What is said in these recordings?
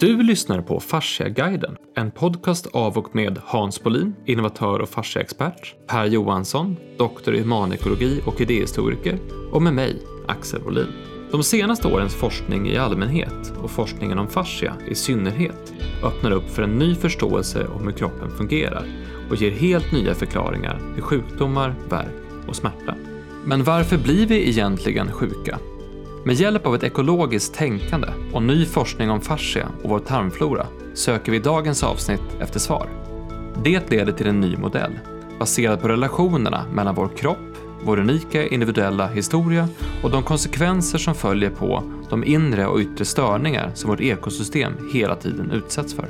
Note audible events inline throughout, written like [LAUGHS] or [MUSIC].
Du lyssnar på Fasciaguiden, en podcast av och med Hans Bolin, innovatör och fasciaexpert, Per Johansson, doktor i humanekologi och idéhistoriker och med mig, Axel Bolin. De senaste årens forskning i allmänhet och forskningen om fascia i synnerhet öppnar upp för en ny förståelse om hur kroppen fungerar och ger helt nya förklaringar till sjukdomar, värk och smärta. Men varför blir vi egentligen sjuka? Med hjälp av ett ekologiskt tänkande och ny forskning om fascia och vår tarmflora söker vi i dagens avsnitt efter svar. Det leder till en ny modell baserad på relationerna mellan vår kropp, vår unika individuella historia och de konsekvenser som följer på de inre och yttre störningar som vårt ekosystem hela tiden utsätts för.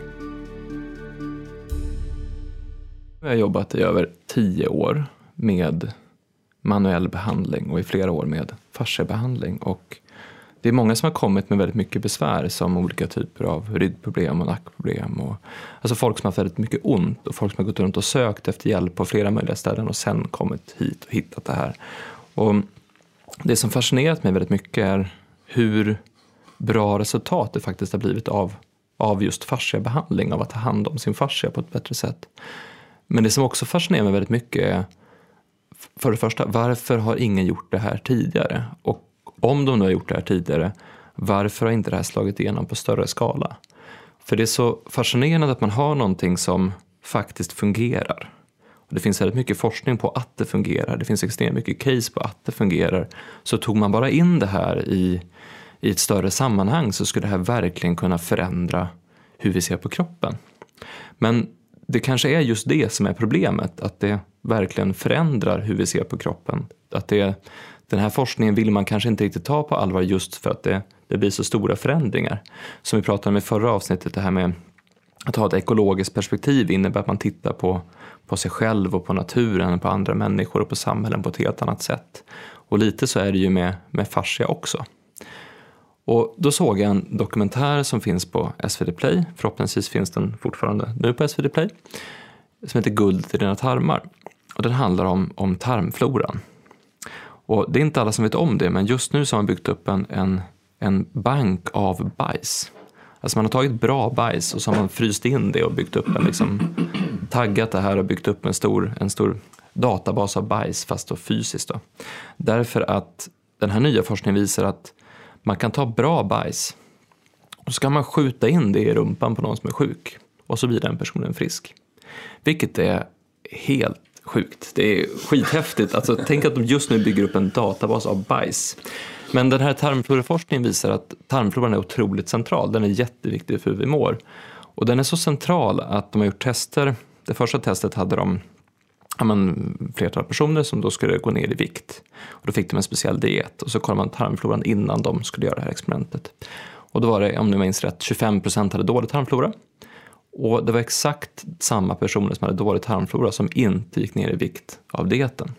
Jag har jobbat i över tio år med manuell behandling och i flera år med fasciabehandling och det är många som har kommit med väldigt mycket besvär som olika typer av ryggproblem och nackproblem. Och, alltså folk som har haft väldigt mycket ont och folk som har gått runt och sökt efter hjälp på flera möjliga ställen och sen kommit hit och hittat det här. Och det som fascinerat mig väldigt mycket är hur bra resultat det faktiskt har blivit av, av just fasciabehandling, av att ta hand om sin fascia på ett bättre sätt. Men det som också fascinerar mig väldigt mycket är för det första, varför har ingen gjort det här tidigare? Och om de nu har gjort det här tidigare, varför har inte det här slagit igenom på större skala? För det är så fascinerande att man har någonting som faktiskt fungerar. Och det finns väldigt mycket forskning på att det fungerar, det finns extremt mycket case på att det fungerar. Så tog man bara in det här i, i ett större sammanhang så skulle det här verkligen kunna förändra hur vi ser på kroppen. Men det kanske är just det som är problemet, att det verkligen förändrar hur vi ser på kroppen. Att det, den här forskningen vill man kanske inte riktigt ta på allvar just för att det, det blir så stora förändringar. Som vi pratade om i förra avsnittet, det här med att ha ett ekologiskt perspektiv innebär att man tittar på, på sig själv och på naturen, på andra människor och på samhällen på ett helt annat sätt. Och lite så är det ju med, med fascia också. Och då såg jag en dokumentär som finns på SVT Play, förhoppningsvis finns den fortfarande nu på SVT Play, som heter Guld i dina tarmar. Och den handlar om, om tarmfloran. Och det är inte alla som vet om det, men just nu så har man byggt upp en, en, en bank av bajs. Alltså man har tagit bra bajs och så har man fryst in det och byggt upp en, liksom, taggat det här och byggt upp en stor, en stor databas av bajs, fast då fysiskt. Då. Därför att den här nya forskningen visar att man kan ta bra bajs och så kan man skjuta in det i rumpan på någon som är sjuk och så blir den personen frisk. Vilket är helt sjukt. Det är skithäftigt. Alltså, tänk att de just nu bygger upp en databas av bajs. Men den här tarmfloraforskningen visar att tarmfloran är otroligt central. Den är jätteviktig för hur vi mår. Och den är så central att de har gjort tester. Det första testet hade de ja, men, flertal personer som då skulle gå ner i vikt. Och då fick de en speciell diet och så kollade man tarmfloran innan de skulle göra det här experimentet. Och då var det, om ni minns rätt, 25 procent hade dålig tarmflora och det var exakt samma personer som hade dålig tarmflora som inte gick ner i vikt av dieten.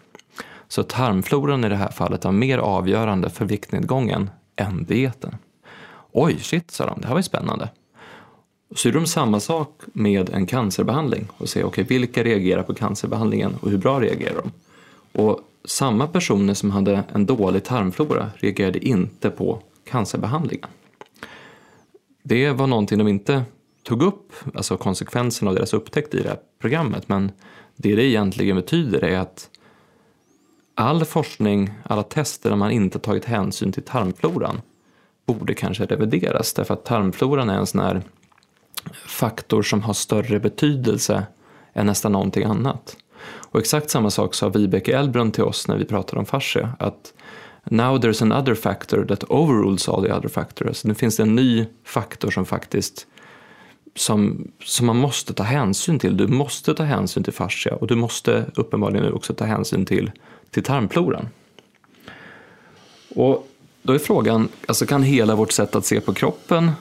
Så tarmfloran i det här fallet var mer avgörande för viktnedgången än dieten. Oj, shit, sa de, det här var ju spännande. Så gjorde de samma sak med en cancerbehandling och se okay, vilka reagerar på cancerbehandlingen och hur bra reagerar de? Och samma personer som hade en dålig tarmflora reagerade inte på cancerbehandlingen. Det var någonting de inte tog upp alltså konsekvenserna av deras upptäckt i det här programmet. Men det det egentligen betyder är att all forskning, alla tester där man inte tagit hänsyn till tarmfloran borde kanske revideras. Därför att tarmfloran är en sån här faktor som har större betydelse än nästan någonting annat. Och exakt samma sak sa Vibeke Elbrun till oss när vi pratade om fascia. Att now there's another factor that overrules all the other factors. Nu finns det en ny faktor som faktiskt som, som man måste ta hänsyn till. Du måste ta hänsyn till fascia och du måste uppenbarligen också ta hänsyn till, till tarmfloran. Och då är frågan, alltså kan hela vårt sätt att se på kroppen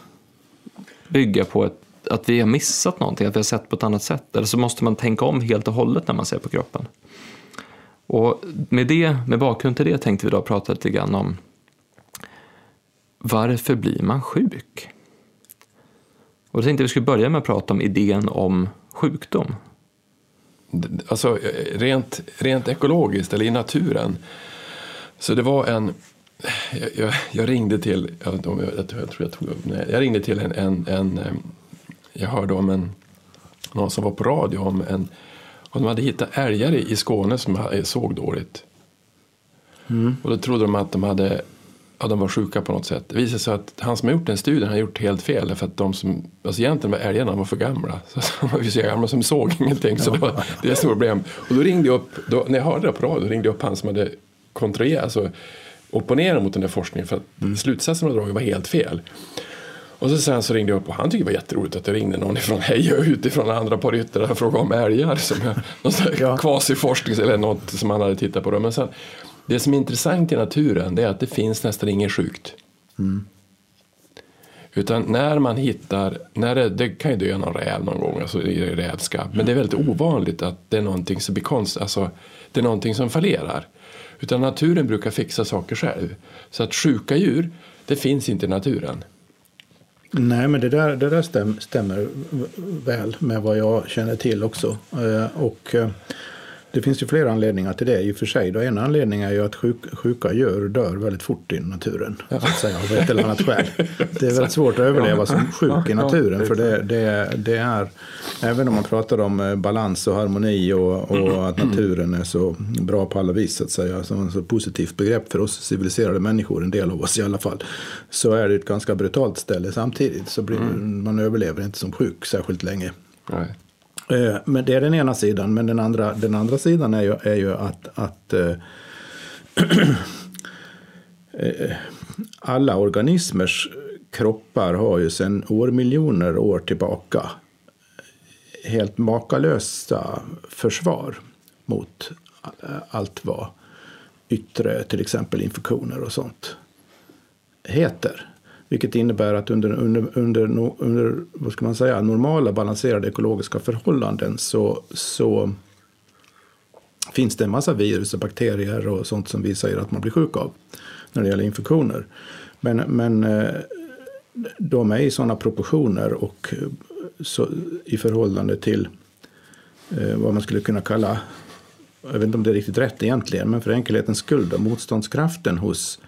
bygga på ett, att vi har missat någonting, att vi har sett på ett annat sätt? Eller så måste man tänka om helt och hållet när man ser på kroppen. Och med, det, med bakgrund till det tänkte vi då prata lite grann om varför blir man sjuk? Och då tänkte jag vi skulle börja med att prata om idén om sjukdom. Alltså rent, rent ekologiskt eller i naturen. Så det var en jag, jag, jag ringde till, jag, jag, jag, tror jag tog upp, nej, jag ringde till en, en, en, jag hörde om en, någon som var på radio om en, och de hade hittat älgar i Skåne som såg dåligt. Mm. Och då trodde de att de hade ja, de var sjuka på något sätt. Det visade sig att han som har gjort den studien har gjort helt fel. För att de som, alltså egentligen var älgarna var för gamla. [LAUGHS] Så de var så gamla som såg ingenting. Så det var det är problem. Och då ringde jag upp, då, när jag hörde det på radio, ringde jag upp han som hade kontrollerat, alltså opponerat mot den där forskningen. För att mm. slutsatsen av draget var helt fel. Och så sen så ringde jag upp och han tyckte det var jätteroligt att det ringde någon ifrån Heja utifrån andra parytter och frågade om älgar. Som någon ja. kvasiforskning eller något som han hade tittat på. Då. Men sen, det som är intressant i naturen det är att det finns nästan inget sjukt. Mm. Utan när man hittar, när det, det, kan ju dö någon räv någon gång, alltså i rävskabb, men det är väldigt ovanligt att det är någonting som blir konst, alltså det är någonting som fallerar. Utan naturen brukar fixa saker själv. Så att sjuka djur, det finns inte i naturen. Nej, men det där, det där stäm, stämmer väl med vad jag känner till också. Eh, och eh, det finns ju flera anledningar till det i och för sig. Då en anledning är ju att sjuk, sjuka djur dör väldigt fort i naturen. Ja. Så att säga, av ett eller annat skäl. [LAUGHS] Det är väldigt svårt att överleva som sjuk i naturen. För det, det, det är, även om man pratar om eh, balans och harmoni och, och att naturen är så bra på alla vis. Så att säga, som ett så positivt begrepp för oss civiliserade människor, en del av oss i alla fall. Så är det ett ganska brutalt ställe samtidigt. Så blir, mm. man överlever inte som sjuk särskilt länge. Nej. Eh, men det är den ena sidan. Men den andra, den andra sidan är ju, är ju att, att eh, [CLEARS THROAT] eh, alla organismers kroppar har ju sedan årmiljoner år tillbaka helt makalösa försvar mot allt vad yttre, till exempel infektioner och sånt, heter. Vilket innebär att under, under, under, under vad ska man säga, normala balanserade ekologiska förhållanden så, så finns det en massa virus och bakterier och sånt som vi säger att man blir sjuk av när det gäller infektioner. Men, men eh, de är i sådana proportioner och eh, så, i förhållande till eh, vad man skulle kunna kalla, jag vet inte om det är riktigt rätt egentligen, men för enkelhetens skull, då, motståndskraften hos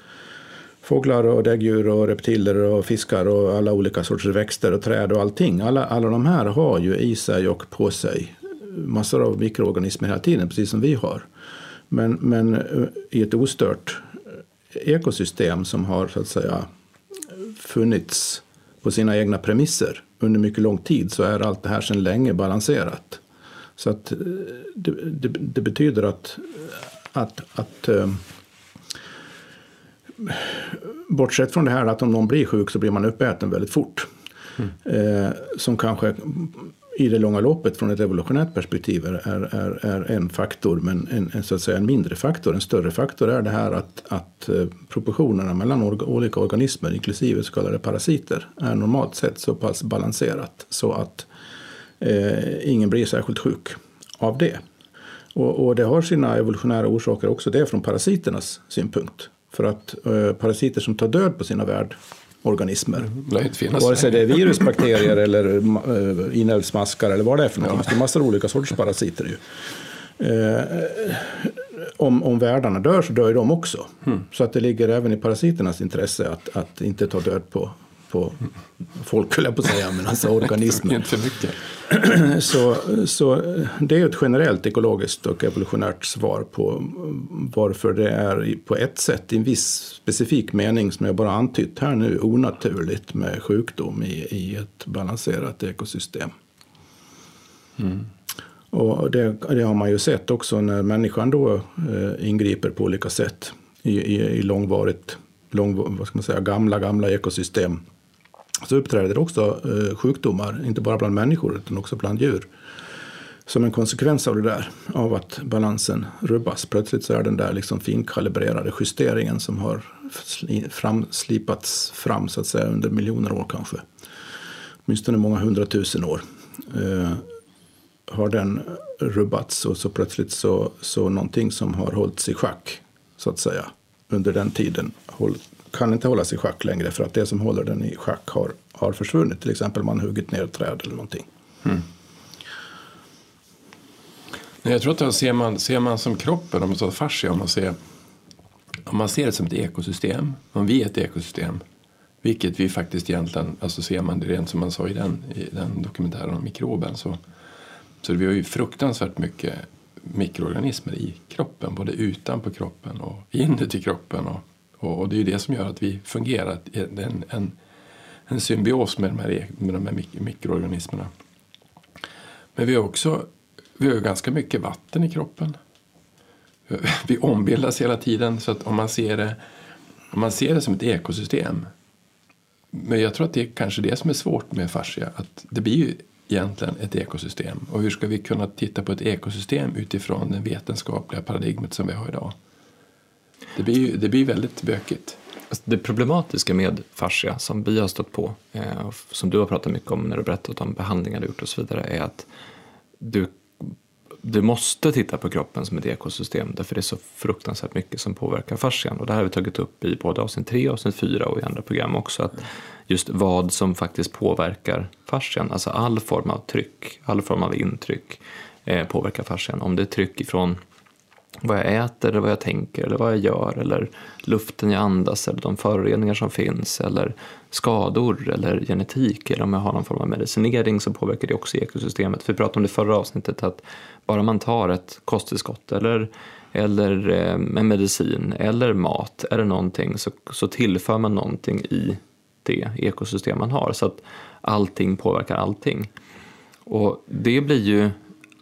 fåglar och däggdjur och reptiler och fiskar och alla olika sorters växter och träd och allting. Alla, alla de här har ju i sig och på sig massor av mikroorganismer hela tiden, precis som vi har. Men, men eh, i ett ostört eh, ekosystem som har så att säga funnits på sina egna premisser under mycket lång tid så är allt det här sedan länge balanserat. Så att eh, det, det, det betyder att, att, att bortsett från det här att om någon blir sjuk så blir man uppäten väldigt fort. Mm. Eh, som kanske i det långa loppet från ett evolutionärt perspektiv är, är, är en faktor, men en, en, så att säga en mindre faktor. En större faktor är det här att, att eh, proportionerna mellan orga, olika organismer, inklusive så kallade parasiter, är normalt sett så pass balanserat så att eh, ingen blir särskilt sjuk av det. Och, och, det har sina evolutionära orsaker också det från parasiternas synpunkt. För att eh, parasiter som tar död på sina värdorganismer, mm, vare sig det är virus, bakterier eller eh, inälvsmaskar eller vad det är för någonting. Ja. Det är massor av olika sorters parasiter. Ju. Eh, om, om värdarna dör så dör de också. Mm. Så att det ligger även i parasiternas intresse att, att inte ta död på på folk, höll jag på att säga, men alltså organismer. Inte för mycket. [CLEARS THROAT] så, så det är ett generellt ekologiskt och evolutionärt svar på varför det är på ett sätt, i en viss specifik mening som jag bara antytt här nu, onaturligt med sjukdom i, i ett balanserat ekosystem. Mm. Och det, det, har man ju sett också när människan då eh, ingriper på olika sätt i, i, i långvarigt, lång, vad ska man säga, gamla, gamla ekosystem så uppträder också eh, sjukdomar, inte bara bland människor utan också bland djur. Som en konsekvens av det där, av att balansen rubbas. Plötsligt så är den där liksom finkalibrerade justeringen som har fram, slipats fram så att säga under miljoner år kanske. Åtminstone många hundratusen år. Eh, har den rubbats och så plötsligt så, så någonting som har hållits i schack så att säga under den tiden håll, kan inte hållas i schack längre för att det som håller den i schack har, har försvunnit. Till exempel man huggit ner ett träd eller någonting. Mm. Jag tror att ser man, ser man som kroppen, om man tar fascia, om man ser om man ser det som ett ekosystem, om vi är ett ekosystem, vilket vi faktiskt egentligen, alltså ser man det rent som man sa i den, i den dokumentären om mikroben, så, så vi har ju fruktansvärt mycket mikroorganismer i kroppen, både utanpå kroppen och inuti kroppen. Och, och, och det är ju det som gör att vi fungerar, en, en, en symbios med de här, e-, med de här mik mikroorganismerna. Men vi har också vi har ganska mycket vatten i kroppen. Vi ombildas hela tiden, så att om man ser det, om man ser det som ett ekosystem men jag tror att det är kanske det som är svårt med fascia, att det blir ju egentligen ett ekosystem. Och hur ska vi kunna titta på ett ekosystem utifrån det vetenskapliga paradigmet som vi har idag? Det blir ju det blir väldigt bökigt. Alltså, det problematiska med fascia som vi har stött på, eh, som du har pratat mycket om när du berättat om behandlingar du gjort och så vidare, är att du, du måste titta på kroppen som ett ekosystem därför det är så fruktansvärt mycket som påverkar fascian. Och det här har vi tagit upp i både avsnitt 3, avsnitt 4 och i andra program också. Att just vad som faktiskt påverkar fascian, alltså all form av tryck, all form av intryck eh, påverkar fascian. Om det är tryck ifrån vad jag äter, eller vad jag tänker, eller vad jag gör, eller luften jag andas, eller de föroreningar som finns, eller skador, eller genetik, eller om jag har någon form av medicinering så påverkar det också ekosystemet. För vi pratade om det förra avsnittet, att bara man tar ett kosttillskott eller, eller eh, en medicin eller mat eller någonting så, så tillför man någonting i det ekosystem man har så att allting påverkar allting. Och det blir ju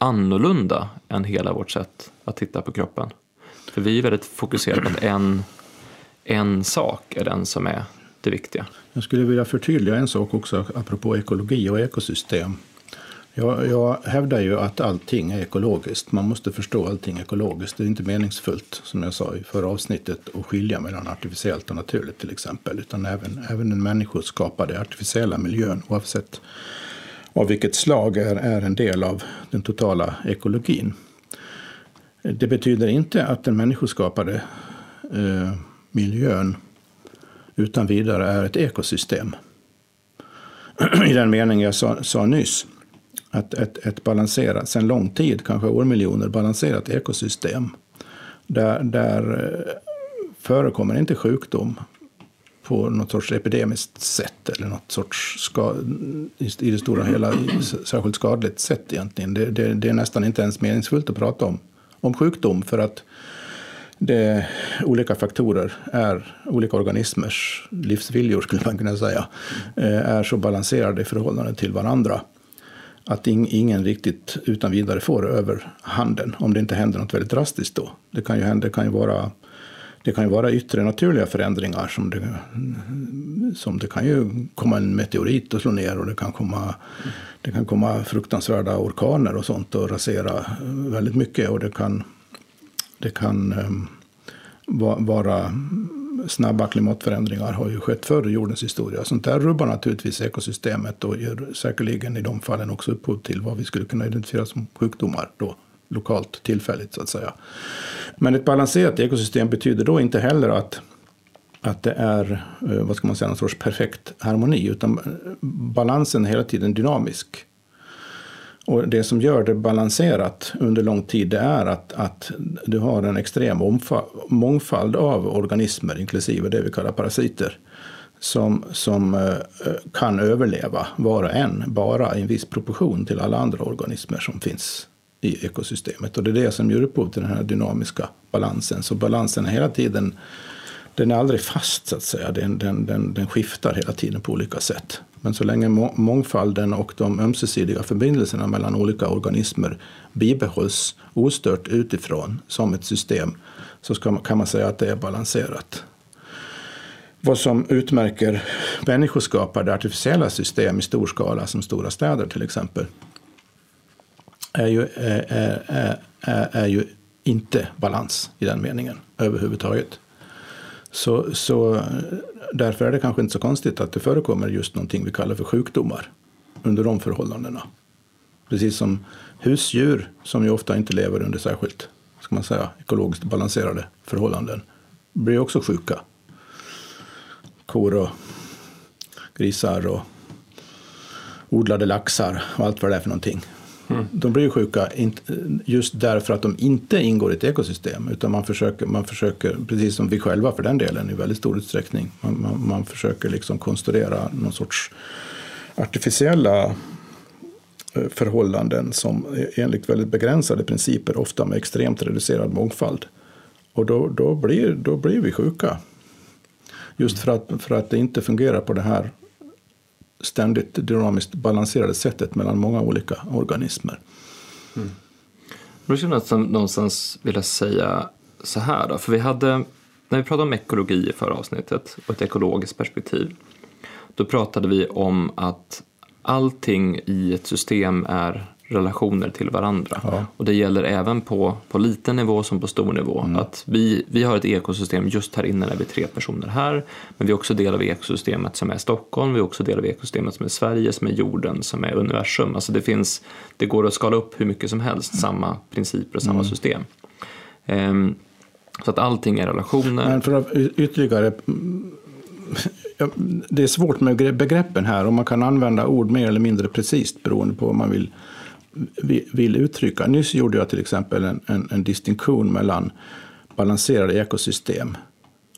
annorlunda än hela vårt sätt att titta på kroppen. För vi är väldigt fokuserade på att en, en sak är den som är det viktiga. Jag skulle vilja förtydliga en sak också apropå ekologi och ekosystem. Jag, jag hävdar ju att allting är ekologiskt. Man måste förstå allting ekologiskt. Det är inte meningsfullt, som jag sa i förra avsnittet, att skilja mellan artificiellt och naturligt till exempel. Utan även, även den människoskapade artificiella miljön, oavsett av vilket slag, är, är en del av den totala ekologin. Det betyder inte att den människoskapade eh, miljön utan vidare är ett ekosystem. [CLEARS THROAT] I den mening jag sa, sa nyss att ett, ett balanserat, sedan lång tid, kanske årmiljoner, balanserat ekosystem där, där eh, förekommer inte sjukdom på något sorts epidemiskt sätt eller något sorts ska, i det stora hela särskilt skadligt sätt egentligen. Det, det, det, är nästan inte ens meningsfullt att prata om, om sjukdom för att det, olika faktorer är olika organismers livsviljor skulle man kunna säga eh, är så balanserade i förhållande till varandra att ingen riktigt utan vidare får över handen om det inte händer något väldigt drastiskt då. Det kan ju, hända, det kan ju vara det kan ju vara yttre naturliga förändringar som det, som det kan ju komma en meteorit och slå ner och det kan komma, det kan komma fruktansvärda orkaner och sånt och rasera väldigt mycket och det kan, det kan ehm, vara snabba klimatförändringar har ju skett förr i jordens historia. Sånt där rubbar naturligtvis ekosystemet och ger säkerligen i de fallen också upphov till vad vi skulle kunna identifiera som sjukdomar då, lokalt, tillfälligt så att säga. Men ett balanserat ekosystem betyder då inte heller att att det är eh, vad ska man säga, någon sorts perfekt harmoni, utan eh, balansen är hela tiden dynamisk. Och det som gör det balanserat under lång tid det är att, att du har en extrem mångfald av organismer, inklusive det vi kallar parasiter, som, som eh, kan överleva var och en, bara i en viss proportion till alla andra organismer som finns i ekosystemet. Och det är det som ger upphov till den här dynamiska balansen. Så balansen är hela tiden, den är aldrig fast så att säga. Den, den, den, den skiftar hela tiden på olika sätt. Men så länge mångfalden och de ömsesidiga förbindelserna mellan olika organismer bibehålls ostört utifrån som ett system så ska, kan man säga att det är balanserat. Vad som utmärker människoskapade artificiella system i stor skala, som stora städer till exempel, är ju, är, är, är, är ju inte balans i den meningen överhuvudtaget. Så, så därför är det kanske inte så konstigt att det förekommer just någonting vi kallar för sjukdomar under de förhållandena. Precis som husdjur, som ju ofta inte lever under särskilt ska man säga, ekologiskt balanserade förhållanden, blir också sjuka. Kor och grisar och odlade laxar och allt vad det är för någonting. De blir sjuka just därför att de inte ingår i ett ekosystem. Utan man försöker, man försöker, precis som vi själva för den delen i väldigt stor utsträckning, man, man, man försöker liksom konstruera någon sorts artificiella eh, förhållanden som enligt väldigt begränsade principer, ofta med extremt reducerad mångfald. Och då, då, blir, då blir vi sjuka. Just för att, för att det inte fungerar på det här ständigt dynamiskt balanserade sättet mellan många olika organismer. Mm. Då skulle jag någonstans vilja säga så här då, för vi hade, när vi pratade om ekologi i förra avsnittet och ett ekologiskt perspektiv, då pratade vi om att allting i ett system är relationer till varandra. Ja. Och det gäller även på, på liten nivå som på stor nivå. Mm. Att vi, vi har ett ekosystem just här inne när vi är tre personer här. Men vi är också del av ekosystemet som är Stockholm, vi är också del av ekosystemet som är Sverige, som är jorden, som är universum. Alltså det, finns, det går att skala upp hur mycket som helst, mm. samma principer och samma mm. system. Um, så att allting är relationer. Men för att ytterligare det är svårt med begreppen här och man kan använda ord mer eller mindre precis beroende på vad man vill vill uttrycka. Nyss gjorde jag till exempel en, en, en distinktion mellan balanserade ekosystem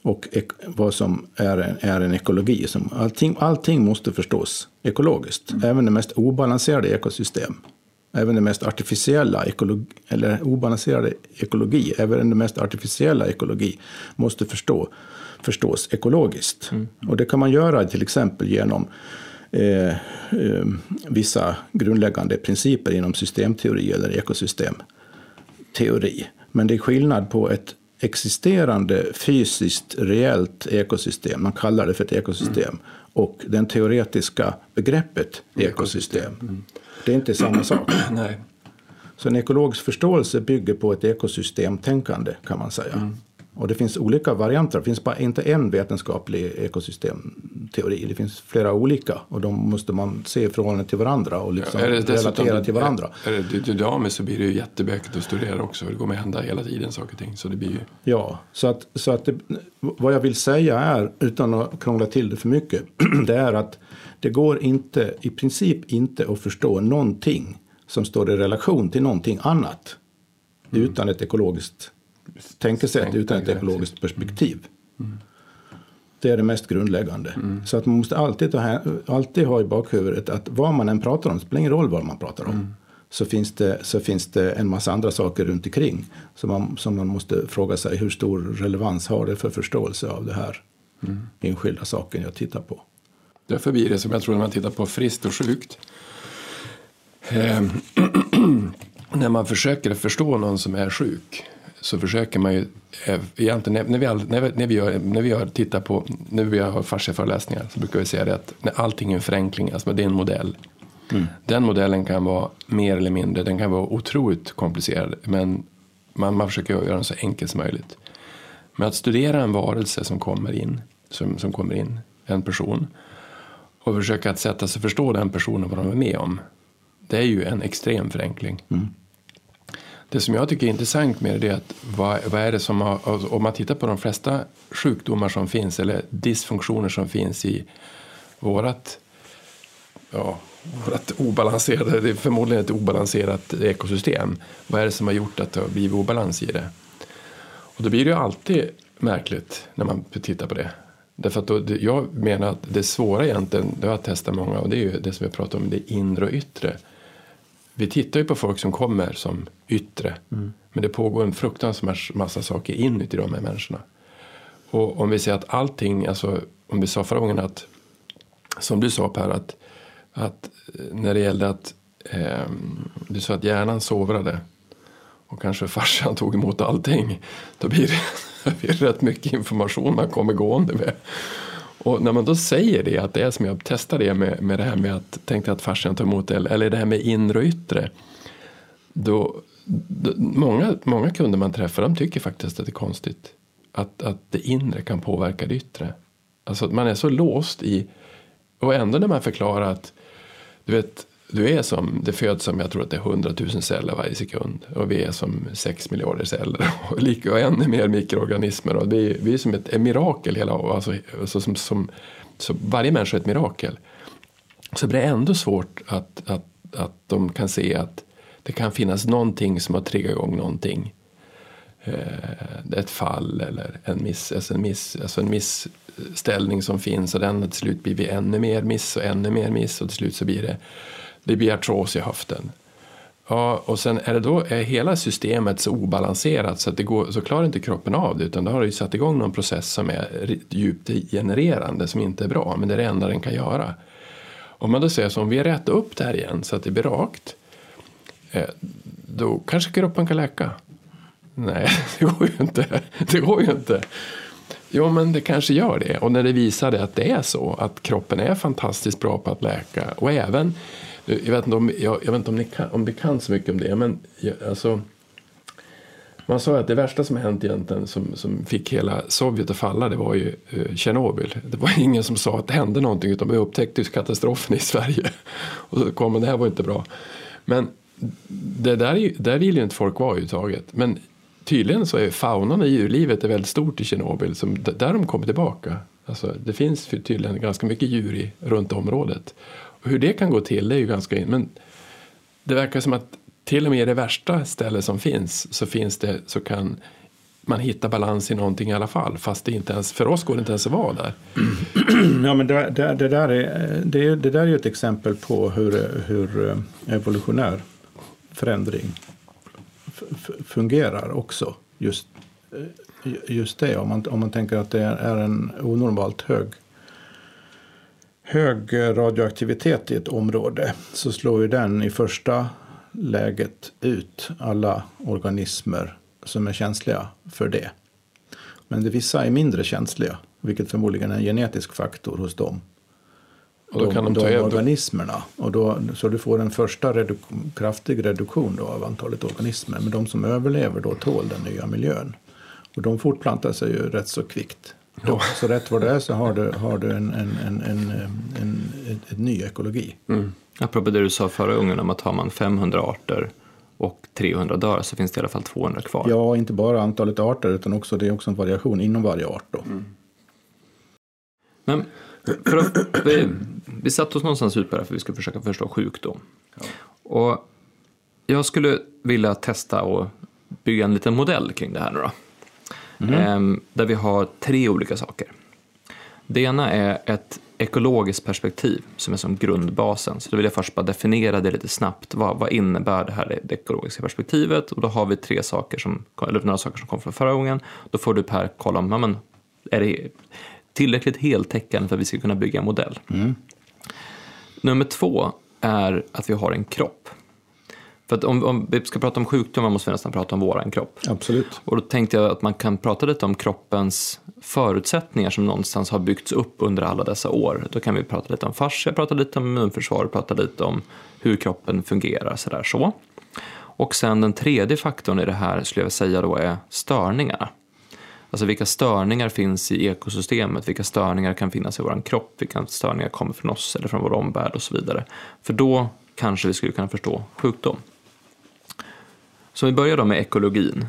och ek, vad som är en, är en ekologi. Som allting, allting måste förstås ekologiskt, mm. även det mest obalanserade ekosystem. Även det mest artificiella ekologi, eller obalanserade ekologi, även det mest artificiella ekologi måste förstå, förstås ekologiskt. Mm. Och det kan man göra till exempel genom eh, eh, vissa grundläggande principer inom systemteori eller ekosystemteori. Men det är skillnad på ett existerande fysiskt reellt ekosystem, man kallar det för ett ekosystem, mm. och den teoretiska begreppet ekosystem. Mm. Det är inte samma sak. [CLEARS THROAT] Nej. Så en ekologisk förståelse bygger på ett ekosystemtänkande kan man säga. Mm. Och det finns olika varianter. Det finns bara inte en vetenskaplig ekosystemteori. Det finns flera olika och de måste man se i förhållande till varandra och liksom ja, relatera till varandra. Är, är det dynamiskt så blir det ju jättebökigt att studera också. Det kommer hända hela tiden saker och ting. Så det blir ju... Ja, så att, så att det, vad jag vill säga är, utan att krångla till det för mycket, [CLEARS THROAT] det är att det går inte, i princip inte att förstå någonting som står i relation till någonting annat mm. utan ett ekologiskt tänkesätt utan ett ekologiskt perspektiv. Mm. Det är det mest grundläggande. Mm. Så att man måste alltid, ta, alltid ha i bakhuvudet att vad man än pratar om, det spelar ingen roll vad man pratar om. Mm. Så, finns det, så finns det en massa andra saker runt omkring som man, som man måste fråga sig hur stor relevans har det för förståelse av det här mm. enskilda saken jag tittar på. Därför blir det som jag tror när man tittar på friskt och sjukt. Eh, [CLEARS THROAT] när man försöker förstå någon som är sjuk så försöker man ju eh, egentligen när vi, när vi, när vi, gör, när vi gör, tittar på, när vi har fasciaföreläsningar så brukar vi säga det att när allting är en förenkling, alltså det är en modell. Mm. Den modellen kan vara mer eller mindre, den kan vara otroligt komplicerad men man, man försöker göra den så enkel som möjligt. Men att studera en varelse som kommer in, som, som kommer in, en person och försöka att sätta sig förstå den personen vad de är med om. Det är ju en extrem förenkling. Mm. Det som jag tycker är intressant med det är att vad, vad är det som har, alltså, om man tittar på de flesta sjukdomar som finns eller dysfunktioner som finns i vårat, ja, vårat obalanserade, det är förmodligen ett obalanserat ekosystem. Vad är det som har gjort att det har blivit obalans i det? Och då blir det ju alltid märkligt när man tittar på det. Därför att då, jag menar att det svåra egentligen, det har jag testat många och det är ju det som vi pratar om, det inre och yttre vi tittar ju på folk som kommer som yttre. Mm. Men det pågår en fruktansvärd massa saker inuti de här människorna. Och om vi säger att allting, alltså om vi sa förra gången att, som du sa Per, att, att när det gällde att eh, du sa att hjärnan sovrade och kanske farsan tog emot allting. Då blir det, [LAUGHS] det blir rätt mycket information man kommer gående med. Och när man då säger det, att det är som jag testar det med, med det här med att tänkte att farsan tar emot det, eller det här med inre och yttre. Då, då, många, många kunder man träffar de tycker faktiskt att det är konstigt att, att det inre kan påverka det yttre. Alltså att man är så låst i, och ändå när man förklarar att du vet, du är som, det föds som, jag tror att det är 100 000 celler varje sekund. Och vi är som 6 miljarder celler. [LAUGHS] Och, lika, och ännu mer mikroorganismer. Och vi, vi är som ett, ett mirakel. Hela, alltså, så, som, som, så varje människa är ett mirakel. Så blir det ändå svårt att, att, att de kan se att Det kan finnas någonting som har triggat igång någonting. Eh, ett fall eller en, miss, alltså en, miss, alltså en missställning som finns och den till slut blir vi ännu mer miss och ännu mer miss och till slut så blir det, det blir artros i höften. Ja, och sen är det då är hela systemet så obalanserat så att det går, så klarar inte kroppen av det utan då har det ju satt igång någon process som är djupt genererande som inte är bra men det är det enda den kan göra. Om man då säger så om vi rätar upp det här igen så att det blir rakt eh, då kanske kroppen kan läka. Nej, [LAUGHS] det går ju inte. Det går ju inte. Jo, men det kanske gör det. Och när det visade att det är så, att kroppen är fantastiskt bra på att läka och även jag vet inte om, jag, jag vet inte om, ni kan, om vi kan så mycket om det, men jag, alltså, man sa att det värsta som hänt egentligen som, som fick hela Sovjet att falla det var ju eh, Tjernobyl. Eh, Det var ingen som sa att det hände någonting utan vi upptäckte katastrofen i [LAUGHS] Sverige. Och så kom det här var inte bra. Men det där, där vill ju inte folk vara överhuvudtaget. Men tydligen så är faunan i djurlivet är väldigt stort i Tjernobyl. Som, där de kommer tillbaka. Alltså, det finns tydligen ganska mycket djur i, runt området. Hur det kan gå till det är ju ganska... Men det verkar som att till och med i det värsta stället som finns så finns det så kan man hitta balans i någonting i alla fall. Fast det inte ens, för oss går det inte ens att vara där. [CLEARS THROAT] Ja, men det, det, det där, är, det, det där är ju ett exempel på hur, hur eh, evolutionär förändring fungerar också. Just, eh, just det, om man, om man tänker att det är en onormalt hög hög radioaktivitet i ett område så slår ju den i första läget ut alla organismer som är känsliga för det. Men det vissa är mindre känsliga, vilket förmodligen är en genetisk faktor hos dem. Och då de, kan de, de organismerna. Och då, så du får en första reduk kraftig reduktion då av antalet organismer. Men de som överlever då tål den nya miljön. Och de fortplantar sig ju rätt så kvickt. Ja. Så rätt vad det är så har du, har du en, en, en, en, en, en, ny ekologi. Mm. Apropå det du sa förra gången om att har man 500 arter och 300 dör så finns det i alla fall 200 kvar. Ja, inte bara antalet arter utan också det är också en variation inom varje art. Då. Mm. Men att, vi, vi satte oss någonstans ut på det här för vi ska försöka förstå sjukdom. Ja. Och jag skulle vilja testa och bygga en liten modell kring det här nu då. Mm. Där vi har tre olika saker. Det ena är ett ekologiskt perspektiv som är som grundbasen. Så då vill jag först bara definiera det lite snabbt. Vad, vad innebär det här det ekologiska perspektivet? Och då har vi tre saker som, eller några saker som kom från förra gången. Då får du Per kolla om, ja, men, är det tillräckligt heltäckande för att vi ska kunna bygga en modell? Mm. Nummer två är att vi har en kropp. För att om, om, vi ska prata om sjukdomar måste vi nästan prata om våran kropp. Absolut. Och då tänkte jag att man kan prata lite om kroppens förutsättningar som någonstans har byggts upp under alla dessa år. Då kan vi prata lite om fascia, prata lite om immunförsvar, prata lite om hur kroppen fungerar sådär så. Och sen den tredje faktorn i det här skulle jag säga då är störningarna. Alltså vilka störningar finns i ekosystemet, vilka störningar kan finnas i vår kropp, vilka störningar kommer från oss eller från vår omvärld och så vidare. För då kanske vi skulle kunna förstå sjukdom. Så om vi börjar då med ekologin,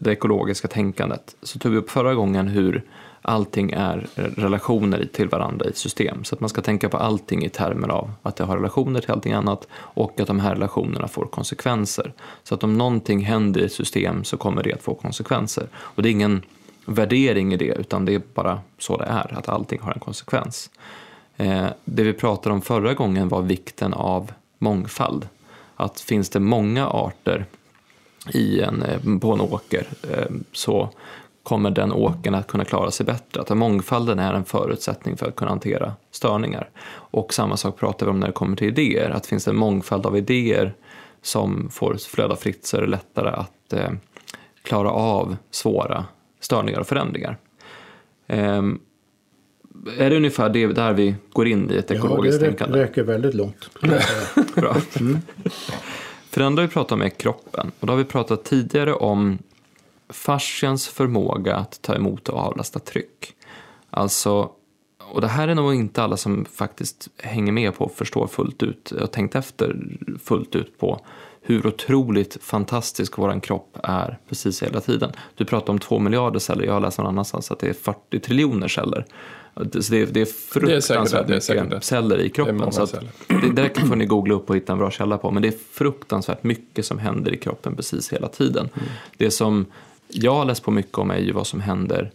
det ekologiska tänkandet, så tog vi upp förra gången hur allting är relationer till varandra i ett system. Så att man ska tänka på allting i termer av att det har relationer till allting annat och att de här relationerna får konsekvenser. Så att om någonting händer i ett system så kommer det att få konsekvenser. Och det är ingen värdering i det, utan det är bara så det är, att allting har en konsekvens. Eh, det vi pratade om förra gången var vikten av mångfald att finns det många arter i en, eh, på en åker eh, så kommer den åkern att kunna klara sig bättre. Att mångfalden är en förutsättning för att kunna hantera störningar. Och samma sak pratar vi om när det kommer till idéer, att finns det en mångfald av idéer som får flöda fritt så är det lättare att eh, klara av svåra störningar och förändringar. Ehm, är det ungefär det där vi går in i ett ekologiskt ja, det tänkande? det räcker väldigt långt. [LAUGHS] Bra. Mm. För det andra vi pratar om är kroppen. Och då har vi pratat tidigare om fascians förmåga att ta emot och avlasta tryck. Alltså, och det här är nog inte alla som faktiskt hänger med på och förstår fullt ut och tänkt efter fullt ut på hur otroligt fantastisk vår kropp är precis hela tiden. Du pratar om två miljarder celler, jag har läst någon annanstans att det är 40 triljoner celler. Så det, är, det är fruktansvärt det är säkert, mycket celler i kroppen. Så celler. det, det får ni googla upp och hitta en bra källa på. Men det är fruktansvärt mycket som händer i kroppen precis hela tiden. Mm. Det som jag har läst på mycket om är ju vad som händer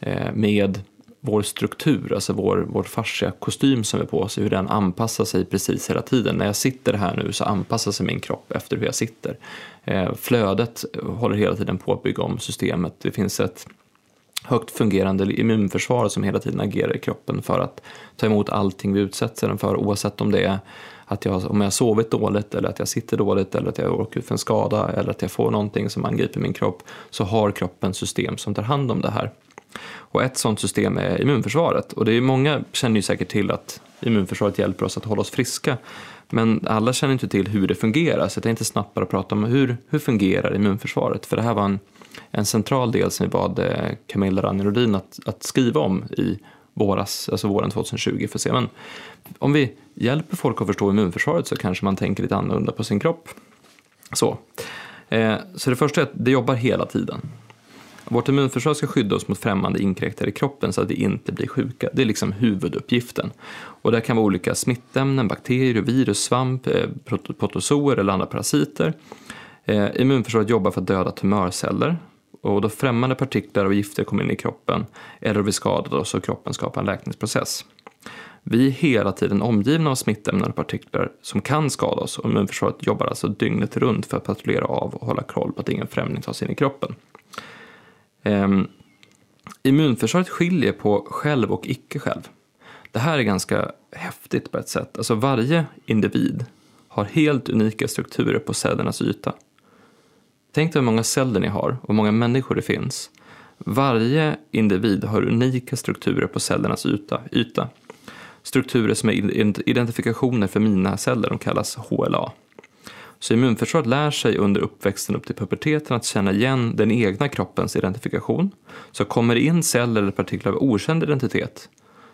eh, med vår struktur, alltså vår, vår fascia kostym som är på oss, hur den anpassar sig precis hela tiden. När jag sitter här nu så anpassar sig min kropp efter hur jag sitter. Eh, flödet håller hela tiden på att bygga om systemet. Det finns ett högt fungerande immunförsvar som hela tiden agerar i kroppen för att ta emot allting vi utsätter den för oavsett om det är att jag, om jag har sovit dåligt eller att jag sitter dåligt eller att jag åker ut för en skada eller att jag får någonting som angriper min kropp så har kroppen system som tar hand om det här. Och ett sådant system är immunförsvaret. Och det är många känner ju säkert till att immunförsvaret hjälper oss att hålla oss friska. Men alla känner inte till hur det fungerar så jag tänkte snabbt bara prata om hur, hur fungerar immunförsvaret? För det här var en en central del som vi bad eh, Camilla Ranjerodin att, att skriva om i våras, alltså våren 2020 för att se. Men om vi hjälper folk att förstå immunförsvaret så kanske man tänker lite annorlunda på sin kropp. Så, eh, så det första är att det jobbar hela tiden. Vårt immunförsvar ska skydda oss mot främmande inkräktare i kroppen så att vi inte blir sjuka. Det är liksom huvuduppgiften. Och det kan vara olika smittämnen, bakterier, virus, svamp, eh, protozoer eller andra parasiter. Eh, immunförsvaret jobbar för att döda tumörceller och då främmande partiklar och gifter kommer in i kroppen eller vi skadar oss och kroppen skapar en läkningsprocess. Vi är hela tiden omgivna av smittämnen och partiklar som kan skada oss och immunförsvaret jobbar alltså dygnet runt för att patrullera av och hålla koll på att ingen främling tar sig in i kroppen. Um, immunförsvaret skiljer på själv och icke-själv. Det här är ganska häftigt på ett sätt. Alltså varje individ har helt unika strukturer på cellernas yta. Tänk dig hur många celler ni har och hur många människor det finns. Varje individ har unika strukturer på cellernas yta. yta. Strukturer som är identifikationer för mina celler, de kallas HLA. Så immunförsvaret lär sig under uppväxten upp till puberteten att känna igen den egna kroppens identifikation. Så kommer det in celler eller partiklar av okänd identitet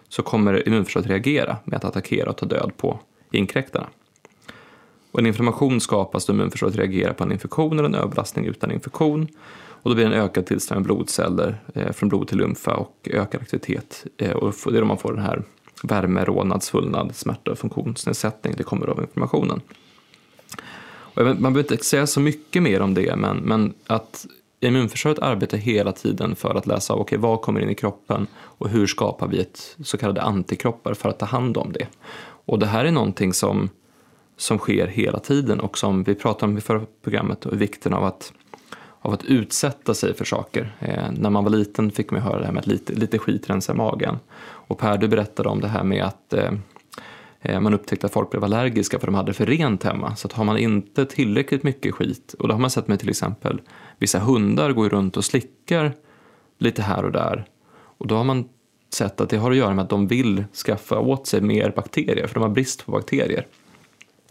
så kommer immunförsvaret reagera med att attackera och ta död på inkräktarna. Och en inflammation skapas då immunförsvaret reagerar på en infektion eller en överbelastning utan infektion. Och då blir det en ökad tillströmning av blodceller eh, från blod till lymfa och ökad aktivitet. Eh, och det är då man får den här värme, rodnad, svullnad, smärta och funktionsnedsättning. Det kommer av inflammationen. Man behöver inte säga så mycket mer om det, men, men att immunförsvaret arbetar hela tiden för att läsa av okay, vad kommer in i kroppen och hur skapar vi ett så kallade antikroppar för att ta hand om det. Och det här är någonting som som sker hela tiden och som vi pratade om i förra programmet och vikten av att, av att utsätta sig för saker. Eh, när man var liten fick man höra det här med att lite, lite skit rensar magen. Och Per, du berättade om det här med att eh, Eh, man upptäckte att folk blev allergiska för de hade för rent hemma. Så att har man inte tillräckligt mycket skit, och det har man sett med till exempel vissa hundar går runt och slickar lite här och där. Och då har man sett att det har att göra med att de vill skaffa åt sig mer bakterier, för de har brist på bakterier.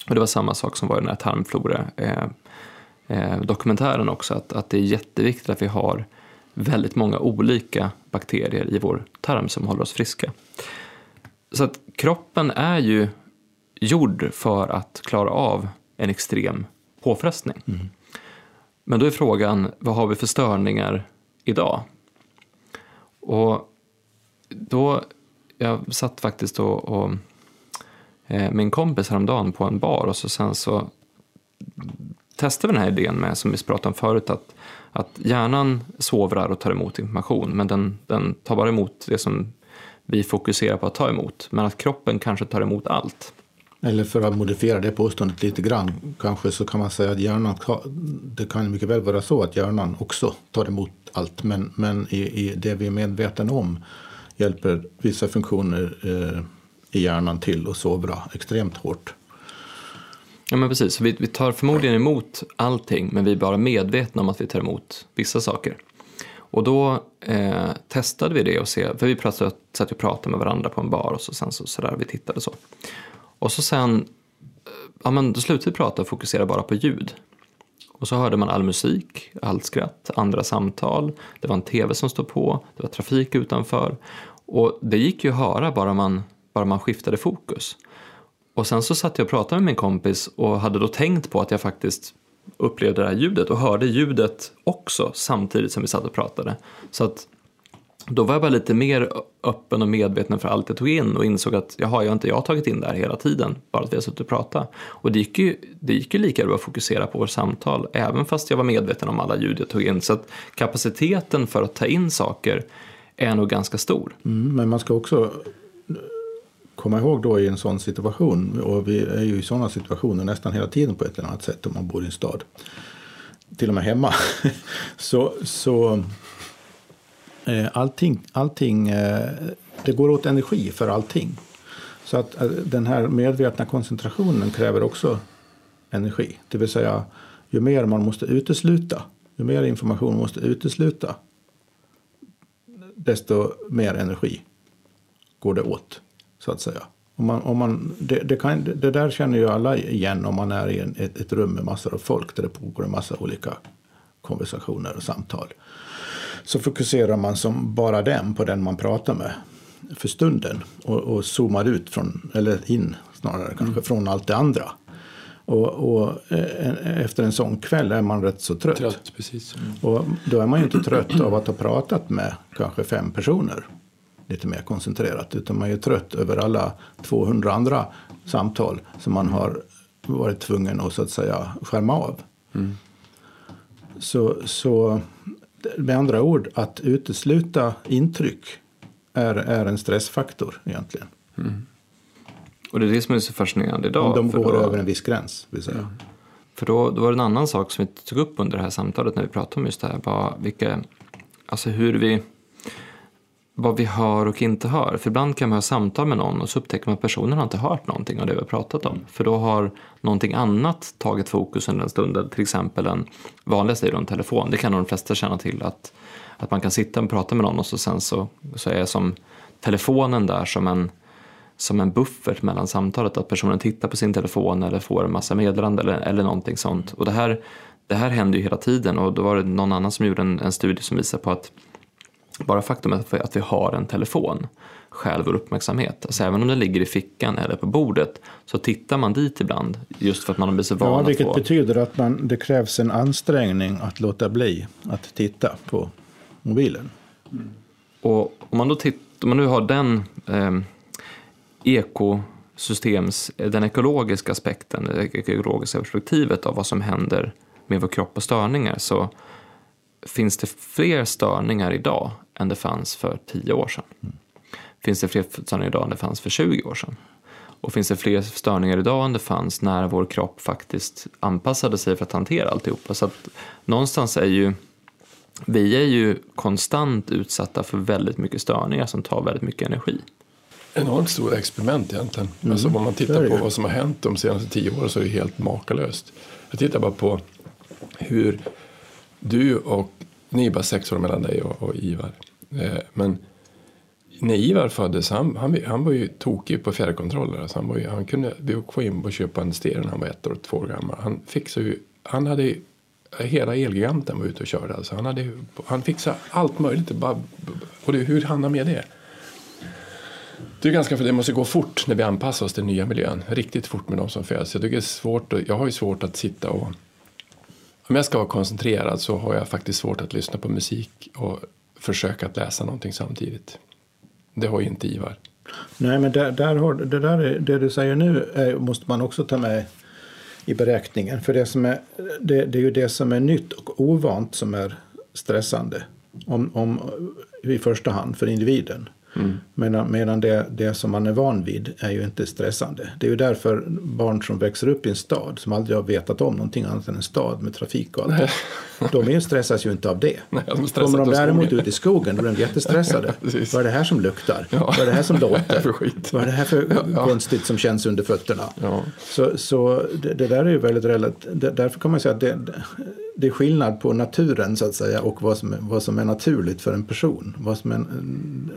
Och det var samma sak som var i den här tarmflora-dokumentären eh, eh också, att, att det är jätteviktigt att vi har väldigt många olika bakterier i vår tarm som håller oss friska. Så att kroppen är ju gjord för att klara av en extrem påfrestning. Mm. Men då är frågan, vad har vi för störningar idag? Och då, jag satt faktiskt och, och Eh, med en kompis häromdagen på en bar och så sen så testade vi den här idén med, som vi pratade om förut, att, att hjärnan sovrar och tar emot information, men den, den tar bara emot det som vi fokuserar på att ta emot, men att kroppen kanske tar emot allt. Eller för att modifiera det påståendet lite grann, kanske så kan man säga att hjärnan, det kan mycket väl vara så att hjärnan också tar emot allt, men, men i, i det vi är medvetna om hjälper vissa funktioner eh, i hjärnan till att sovra extremt hårt. Ja men precis, vi, vi tar förmodligen emot allting men vi är bara medvetna om att vi tar emot vissa saker. Och då eh, testade vi det och se, för vi pratade, satt och pratade med varandra på en bar och så sen så, så där, vi tittade så. Och så sen, eh, ja men då slutade vi prata och fokusera bara på ljud. Och så hörde man all musik, allt skratt, andra samtal, det var en tv som stod på, det var trafik utanför. Och det gick ju att höra bara man bara man skiftade fokus. Och sen så satt jag och pratade med min kompis och hade då tänkt på att jag faktiskt upplevde det här ljudet och hörde ljudet också samtidigt som vi satt och pratade. Så att då var jag bara lite mer öppen och medveten för allt jag tog in och insåg att jaha, jag har inte jag tagit in det här hela tiden, bara att vi har suttit och pratat. Och det gick ju, det gick ju lika bra att fokusera på vårt samtal, även fast jag var medveten om alla ljud jag tog in. Så att kapaciteten för att ta in saker är nog ganska stor. Mm, men man ska också komma ihåg då i en sån situation, och vi är ju i sådana situationer nästan hela tiden på ett eller annat sätt om man bor i en stad, till och med hemma, [LAUGHS] så, så eh, allting, allting eh, det går åt energi för allting. Så att eh, den här medvetna koncentrationen kräver också energi. Det vill säga, ju mer man måste utesluta, ju mer information man måste utesluta, desto mer energi går det åt, så att säga. Om man, om man, det, det, kan, det där känner ju alla igen om man är i en, ett, ett rum med massor av folk där det pågår en massa olika konversationer och samtal. Så fokuserar man som bara den på den man pratar med för stunden och, och zoomar ut från, eller in snarare kanske, mm. från allt det andra. Och, och eh, efter en sån kväll är man rätt så trött. Trött, precis. Mm. Och då är man ju inte trött av att ha pratat med kanske fem personer lite mer koncentrerat. Utan man är trött över alla 200 andra samtal som man har varit tvungen att så att säga skärma av. Mm. Så, så med andra ord, att utesluta intryck är, är en stressfaktor egentligen. Mm. Och det är det som är så fascinerande idag. Om de går då, över en viss gräns. Vill säga. Ja. För då, då var det en annan sak som vi tog upp under det här samtalet när vi pratade om just det här. Var vilka, alltså hur vi, vad vi hör och inte hör. För ibland kan man ha samtal med någon och så upptäcker man att personen har inte hört någonting av det vi har pratat om. För då har någonting annat tagit fokus under en stund. Till exempel en vanligaste är en telefon. Det kan nog de flesta känna till. Att, att man kan sitta och prata med någon och så sen så, så är som telefonen där som en som en buffert mellan samtalet, att personen tittar på sin telefon eller får en massa meddelanden eller, eller någonting sånt. Och det här, det här händer ju hela tiden och då var det någon annan som gjorde en, en studie som visar på att bara faktumet att vi har en telefon stjäl vår uppmärksamhet. Alltså även om den ligger i fickan eller på bordet så tittar man dit ibland just för att man har blivit så van ja, Vilket få... betyder att man, det krävs en ansträngning att låta bli att titta på mobilen. Mm. Och om man då tittar, om man nu har den eh, ekosystems, den ekologiska aspekten, det ekologiska perspektivet av vad som händer med vår kropp och störningar så finns det fler störningar idag än det fanns för 10 år sedan. Mm. Finns det fler störningar idag än det fanns för 20 år sedan? Och finns det fler störningar idag än det fanns när vår kropp faktiskt anpassade sig för att hantera alltihopa? Så att någonstans är ju vi är ju konstant utsatta för väldigt mycket störningar som tar väldigt mycket energi. Enormt stora experiment egentligen. Mm. Alltså om man tittar på vad som har hänt de senaste tio åren så är det helt makalöst. Jag tittar bara på hur du och, ni är bara sex år mellan dig och, och Ivar. Eh, men när Ivar föddes, han, han, han var ju tokig på fjärrkontroller. Alltså han, var ju, han kunde gå in och köpa en stereo när han var ett år och två år gammal. Han fixade ju, han hade hela Elgiganten var ute och körde. Alltså han, hade, han fixade allt möjligt. Bara, och det, hur hann han med det? Det är ganska för det måste gå fort när vi anpassar oss till nya miljön. Riktigt fort med de som föds. Jag, tycker det är svårt, jag har ju svårt att sitta och om jag ska vara koncentrerad så har jag faktiskt svårt att lyssna på musik och försöka att läsa någonting samtidigt. Det har ju inte Ivar. Nej, men där, där har, det, där är, det du säger nu är, måste man också ta med i beräkningen. För det, som är, det, det är ju det som är nytt och ovant som är stressande. Om, om, I första hand för individen. Mm. Medan, medan det, det som man är van vid är ju inte stressande. Det är ju därför barn som växer upp i en stad som aldrig har vetat om någonting annat än en stad med trafik och allt det. De stressas ju inte av det. Nej, de Kommer de däremot ut i skogen då är de jättestressade. [LAUGHS] Vad är det här som luktar? Ja. Vad är det här som [LAUGHS] låter? Vad är det här för ja. konstigt som känns under fötterna? Ja. Så, så det, det, där är ju väldigt relativt. Därför kan man säga att det, det är skillnad på naturen så att säga och vad som är, vad som är naturligt för en person. Vad som är,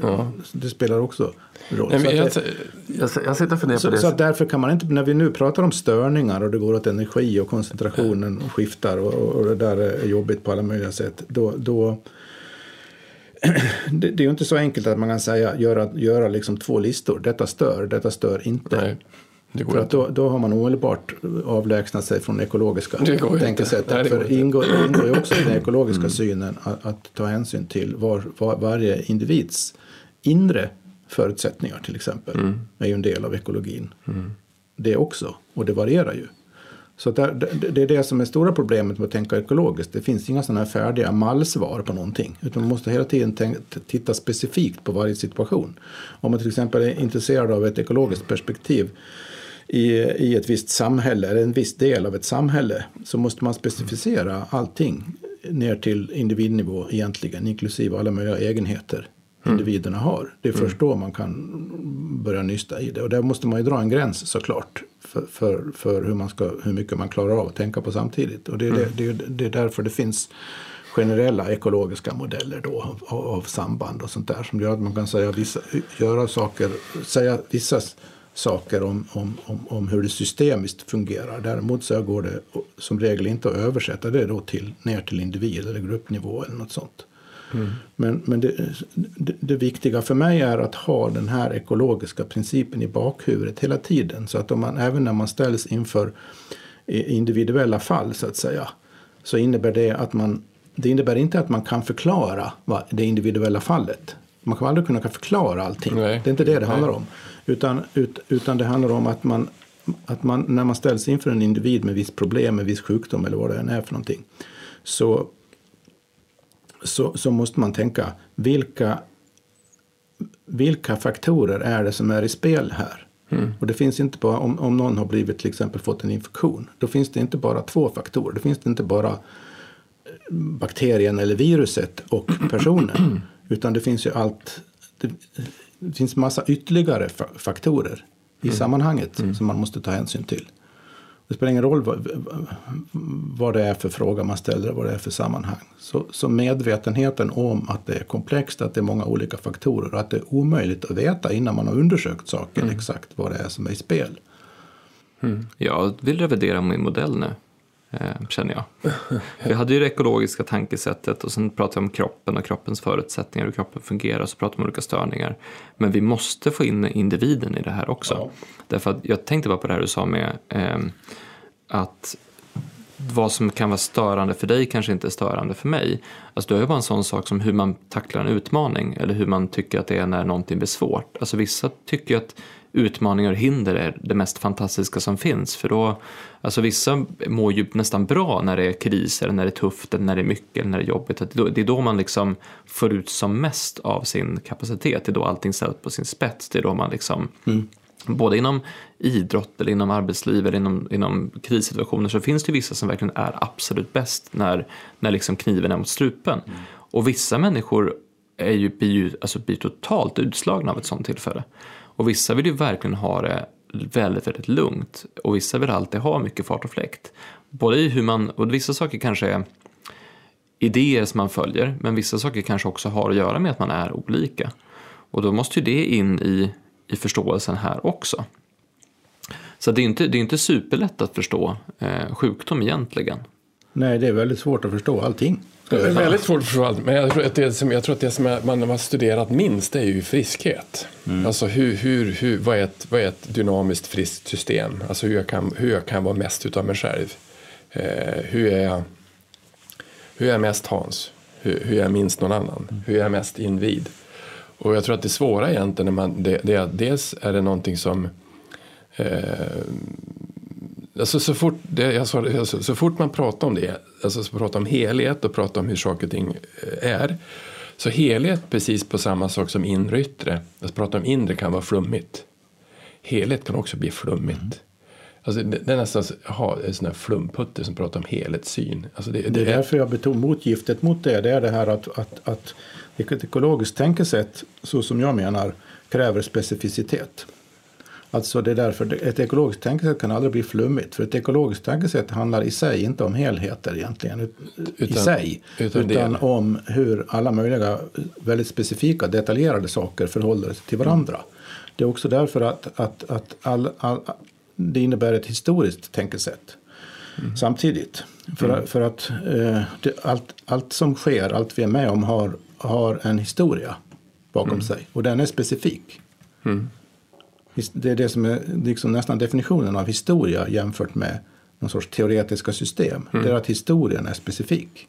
ja. Det spelar också roll. Nej, jag, det, jag, jag sitter och funderar så, på det. Så att därför kan man inte, när vi nu pratar om störningar och det går åt energi och koncentrationen och skiftar och, och det där är jobbigt på alla möjliga sätt. Då, då [CLEARS THROAT] det, det är ju inte så enkelt att man kan säga göra, göra liksom två listor. Detta stör, detta stör inte. Nej. Det går För att då, då har man omedelbart avlägsnat sig från det ekologiska Det inte. Nej, tänkesättet. det För ingår, ingår ju också i den ekologiska synen att, att ta hänsyn till var, var, varje individs inre förutsättningar till exempel. är ju en del av ekologin. Det också, och det varierar ju. Så där, det, det är det som är stora problemet med att tänka ekologiskt. Det finns inga sådana här färdiga mallsvar på någonting. Utan man måste hela tiden tänka, titta specifikt på varje situation. Om man till exempel är intresserad av ett ekologiskt perspektiv i, i ett visst samhälle, eller en viss del av ett samhälle, så måste man specificera allting ner till individnivå egentligen, inklusive alla möjliga egenheter individerna har. Det är först då man kan börja nysta i det. Och där måste man ju dra en gräns såklart för, för, för hur, man ska, hur mycket man klarar av att tänka på samtidigt. Och det är, det, det, är- det är därför det finns generella ekologiska modeller då av, av, samband och sånt där som gör att man kan säga vissa, göra saker, säga vissa saker om, om, om, om hur det systemiskt fungerar. Däremot så går det som regel inte att översätta det då till, ner till individ eller gruppnivå eller något sånt. Men, men det, det, det viktiga för mig är att ha den här ekologiska principen i bakhuvudet hela tiden. Så att om man, även när man ställs inför individuella fall så att säga. Så innebär det att man, det innebär inte att man kan förklara vad det individuella fallet. Man kan aldrig kunna förklara allting. Nej. Det är inte det det Nej. handlar om. Utan, ut, utan det handlar om att man, att man, när man ställs inför en individ med viss problem, med viss sjukdom eller vad det än är för någonting. Så så, så måste man tänka vilka, vilka faktorer är det som är i spel här? Och det finns inte bara, om, om någon har blivit till exempel fått en infektion, då finns det inte bara två faktorer. Det finns inte bara eh, bakterien eller viruset och [CLEARS THROAT] personen. utan det finns ju allt, det, det finns massa ytterligare fa- faktorer i sammanhanget som man måste ta hänsyn till. Det spelar ingen roll vad, vad det är för fråga man ställer, vad det är för sammanhang. Så, så medvetenheten om att det är komplext, att det är många olika faktorer och att det är omöjligt att veta innan man har undersökt saken exakt vad det är som är i spel. Jag vill revidera min modell nu, känner jag. Vi hade ju det ekologiska tankesättet och sen pratade vi om kroppen och kroppens förutsättningar, hur kroppen fungerar, och så pratade vi om olika störningar. Men vi måste få in individen i det här också. Därför att jag tänkte bara på det här du sa med ehm, att vad som kan vara störande för dig kanske inte är störande för mig. Alltså då är det bara en sån sak som hur man tacklar en utmaning eller hur man tycker att det är när någonting blir svårt. Alltså vissa tycker ju att utmaningar och hinder är det mest fantastiska som finns för då, alltså vissa mår ju nästan bra när det är kriser, när det är tufft, när det är mycket när det är jobbigt. Det är då- man liksom får ut som mest av sin kapacitet, det är då allting ställs på sin spets, det är då man liksom Både inom idrott eller inom arbetsliv eller inom, inom krissituationer så finns det vissa som verkligen är absolut bäst när, när liksom kniven är mot strupen. Och vissa människor är ju, blir ju alltså blir totalt utslagna av ett sånt tillfälle. Och vissa vill ju verkligen ha det väldigt, väldigt lugnt. Och vissa vill alltid ha mycket fart och fläkt. Både i hur man, och vissa saker kanske är idéer som man följer, men vissa saker kanske också har att göra med att man är olika. Och då måste ju det in i, i förståelsen här också. Så det är ju inte, det är inte superlätt att förstå eh, sjukdom egentligen. Nej, det är väldigt svårt att förstå allting. Det är väldigt svårt att förstå allt, men jag tror att det som, jag tror att det som man har studerat minst är ju friskhet. Alltså hur, hur, hur, vad, är ett, vad är ett dynamiskt friskt system? Alltså hur jag kan, hur jag kan vara mest utav mig själv. Eh, hur, är jag, hur är jag mest Hans? Hur, hur är jag minst någon annan? Hur är jag mest individ? Och jag tror att det svåra egentligen, när man, det, det, är- dels är det någonting som Alltså så, fort, det, alltså, så fort man pratar om det, alltså så pratar om helhet och pratar om hur saker och ting eh, är. Så helhet precis på samma sak som inre och yttre. Att prata om inre kan vara flummigt. Helhet kan också bli flummigt. Alltså det, det är nästan så- ha en sån här flumputte som pratar om helhetssyn. Alltså det, Det är därför jag betonar motgiftet mot det. Det är det här att, att, att ett ekologiskt tänkesätt, så som jag menar, kräver specificitet. Alltså det är därför ett ekologiskt tänkesätt kan aldrig bli flummigt. För ett ekologiskt tänkesätt handlar i sig inte om helheter egentligen. ut- I Utan- sig. utan Utan, om hur alla möjliga väldigt specifika detaljerade saker förhåller sig till varandra. Det är också därför att, att, att all, all, det innebär ett historiskt tänkesätt. Samtidigt. För, för att eh, det, allt, allt som sker, allt vi är med om har, har en historia bakom sig. Och den är specifik. Det är det som är liksom nästan definitionen av historia jämfört med någon sorts teoretiska system. Det är att historien är specifik.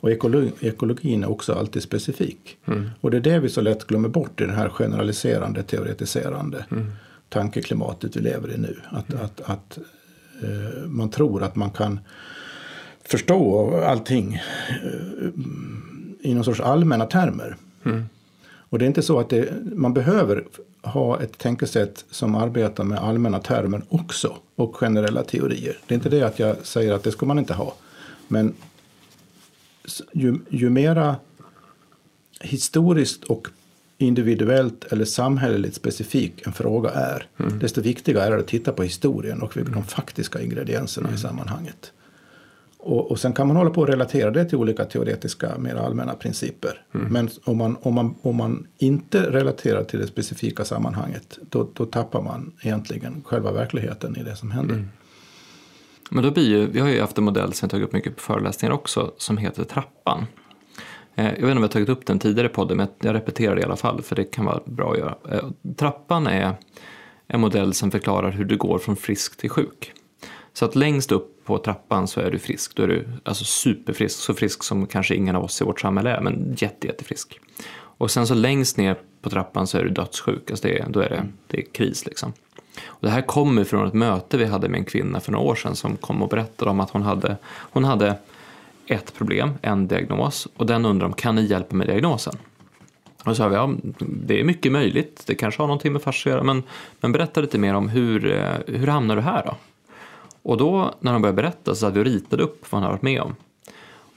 Och ekolo- ekologin är också alltid specifik. Och det är det vi så lätt glömmer bort i det här generaliserande, teoretiserande tankeklimatet vi lever i nu. Att, att, att eh, man tror att man kan förstå allting eh, i någon sorts allmänna termer. Och det är inte så att det, man behöver ha ett tänkesätt som arbetar med allmänna termer också och generella teorier. Det är inte det att jag säger att det ska man inte ha. Men ju, ju mera historiskt och individuellt eller samhälleligt specifik en fråga är, desto viktigare är det att titta på historien och de faktiska ingredienserna i sammanhanget. Och, och sen kan man hålla på och relatera det till olika teoretiska, mer allmänna principer. Men om man, om, man, om man inte relaterar till det specifika sammanhanget, då, då tappar man egentligen själva verkligheten i det som händer. Men då blir ju, vi har ju haft en modell som jag tagit upp mycket på föreläsningar också som heter trappan. Eh, Jag vet inte om jag tagit upp den tidigare i podden men jag repeterar det i alla fall för det kan vara bra att göra. Eh, Trappan är en modell som förklarar hur du går från frisk till sjuk. Så att längst upp på trappan så är du frisk. Då är du alltså superfrisk, så frisk som kanske ingen av oss i vårt samhälle är, men jätte, jättefrisk. Och sen så längst ner på trappan så är du dödssjuk, alltså det är, då är det, det är kris liksom. Och det här kommer från ett möte vi hade med en kvinna för några år sedan som kom och berättade om att hon hade, hon hade ett problem, en diagnos, och den undrar om kan ni hjälpa med diagnosen? Och så sa vi, ja, det är mycket möjligt, det kanske har någonting med fascia att göra, men, men berätta lite mer om hur, eh, hur hamnar du här då? Och då när hon började berätta så hade vi ritat upp vad hon hade varit med om.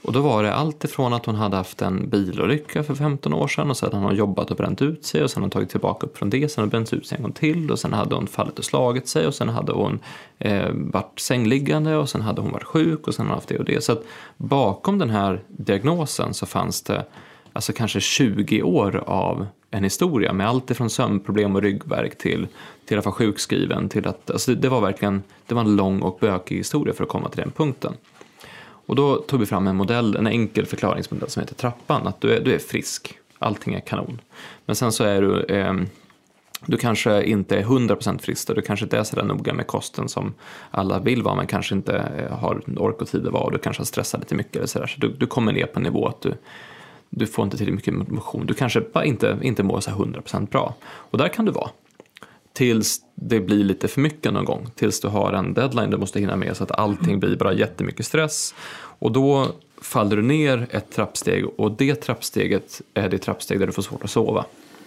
Och då var det allt ifrån att hon hade haft en bilolycka för 15 år sedan och sen hade hon jobbat och bränt ut sig och sen har hon tagit tillbaka upp från det, sen har hon bränt ut sig en gång till och sen hade hon fallit och slagit sig och sen hade hon eh, varit sängliggande och sen hade hon varit sjuk och sen har hon haft det och det. Så att bakom den här diagnosen så fanns det alltså kanske 20 år av en historia med allt ifrån sömnproblem och ryggvärk till, till att vara sjukskriven till att, alltså det, det var verkligen, det var en lång och bökig historia för att komma till den punkten. Och då tog vi fram en modell, en enkel förklaringsmodell som heter trappan, att du är, du är frisk, allting är kanon. Men sen så är du, eh, du kanske inte är 100% frisk, och du kanske inte är så där noga med kosten som alla vill vara, men kanske inte eh, har ork och tid att vara, och du kanske har stressat lite mycket eller sådär, så du, du kommer ner på en nivå att du, du får inte tillräckligt mycket motion, du kanske bara inte, inte mår så här 100% bra. Och där kan du vara. Tills det blir lite för mycket någon gång. Tills du har en deadline du måste hinna med så att allting blir bara jättemycket stress. Och då faller du ner ett trappsteg och det trappsteget är det trappsteg där du får svårt att sova.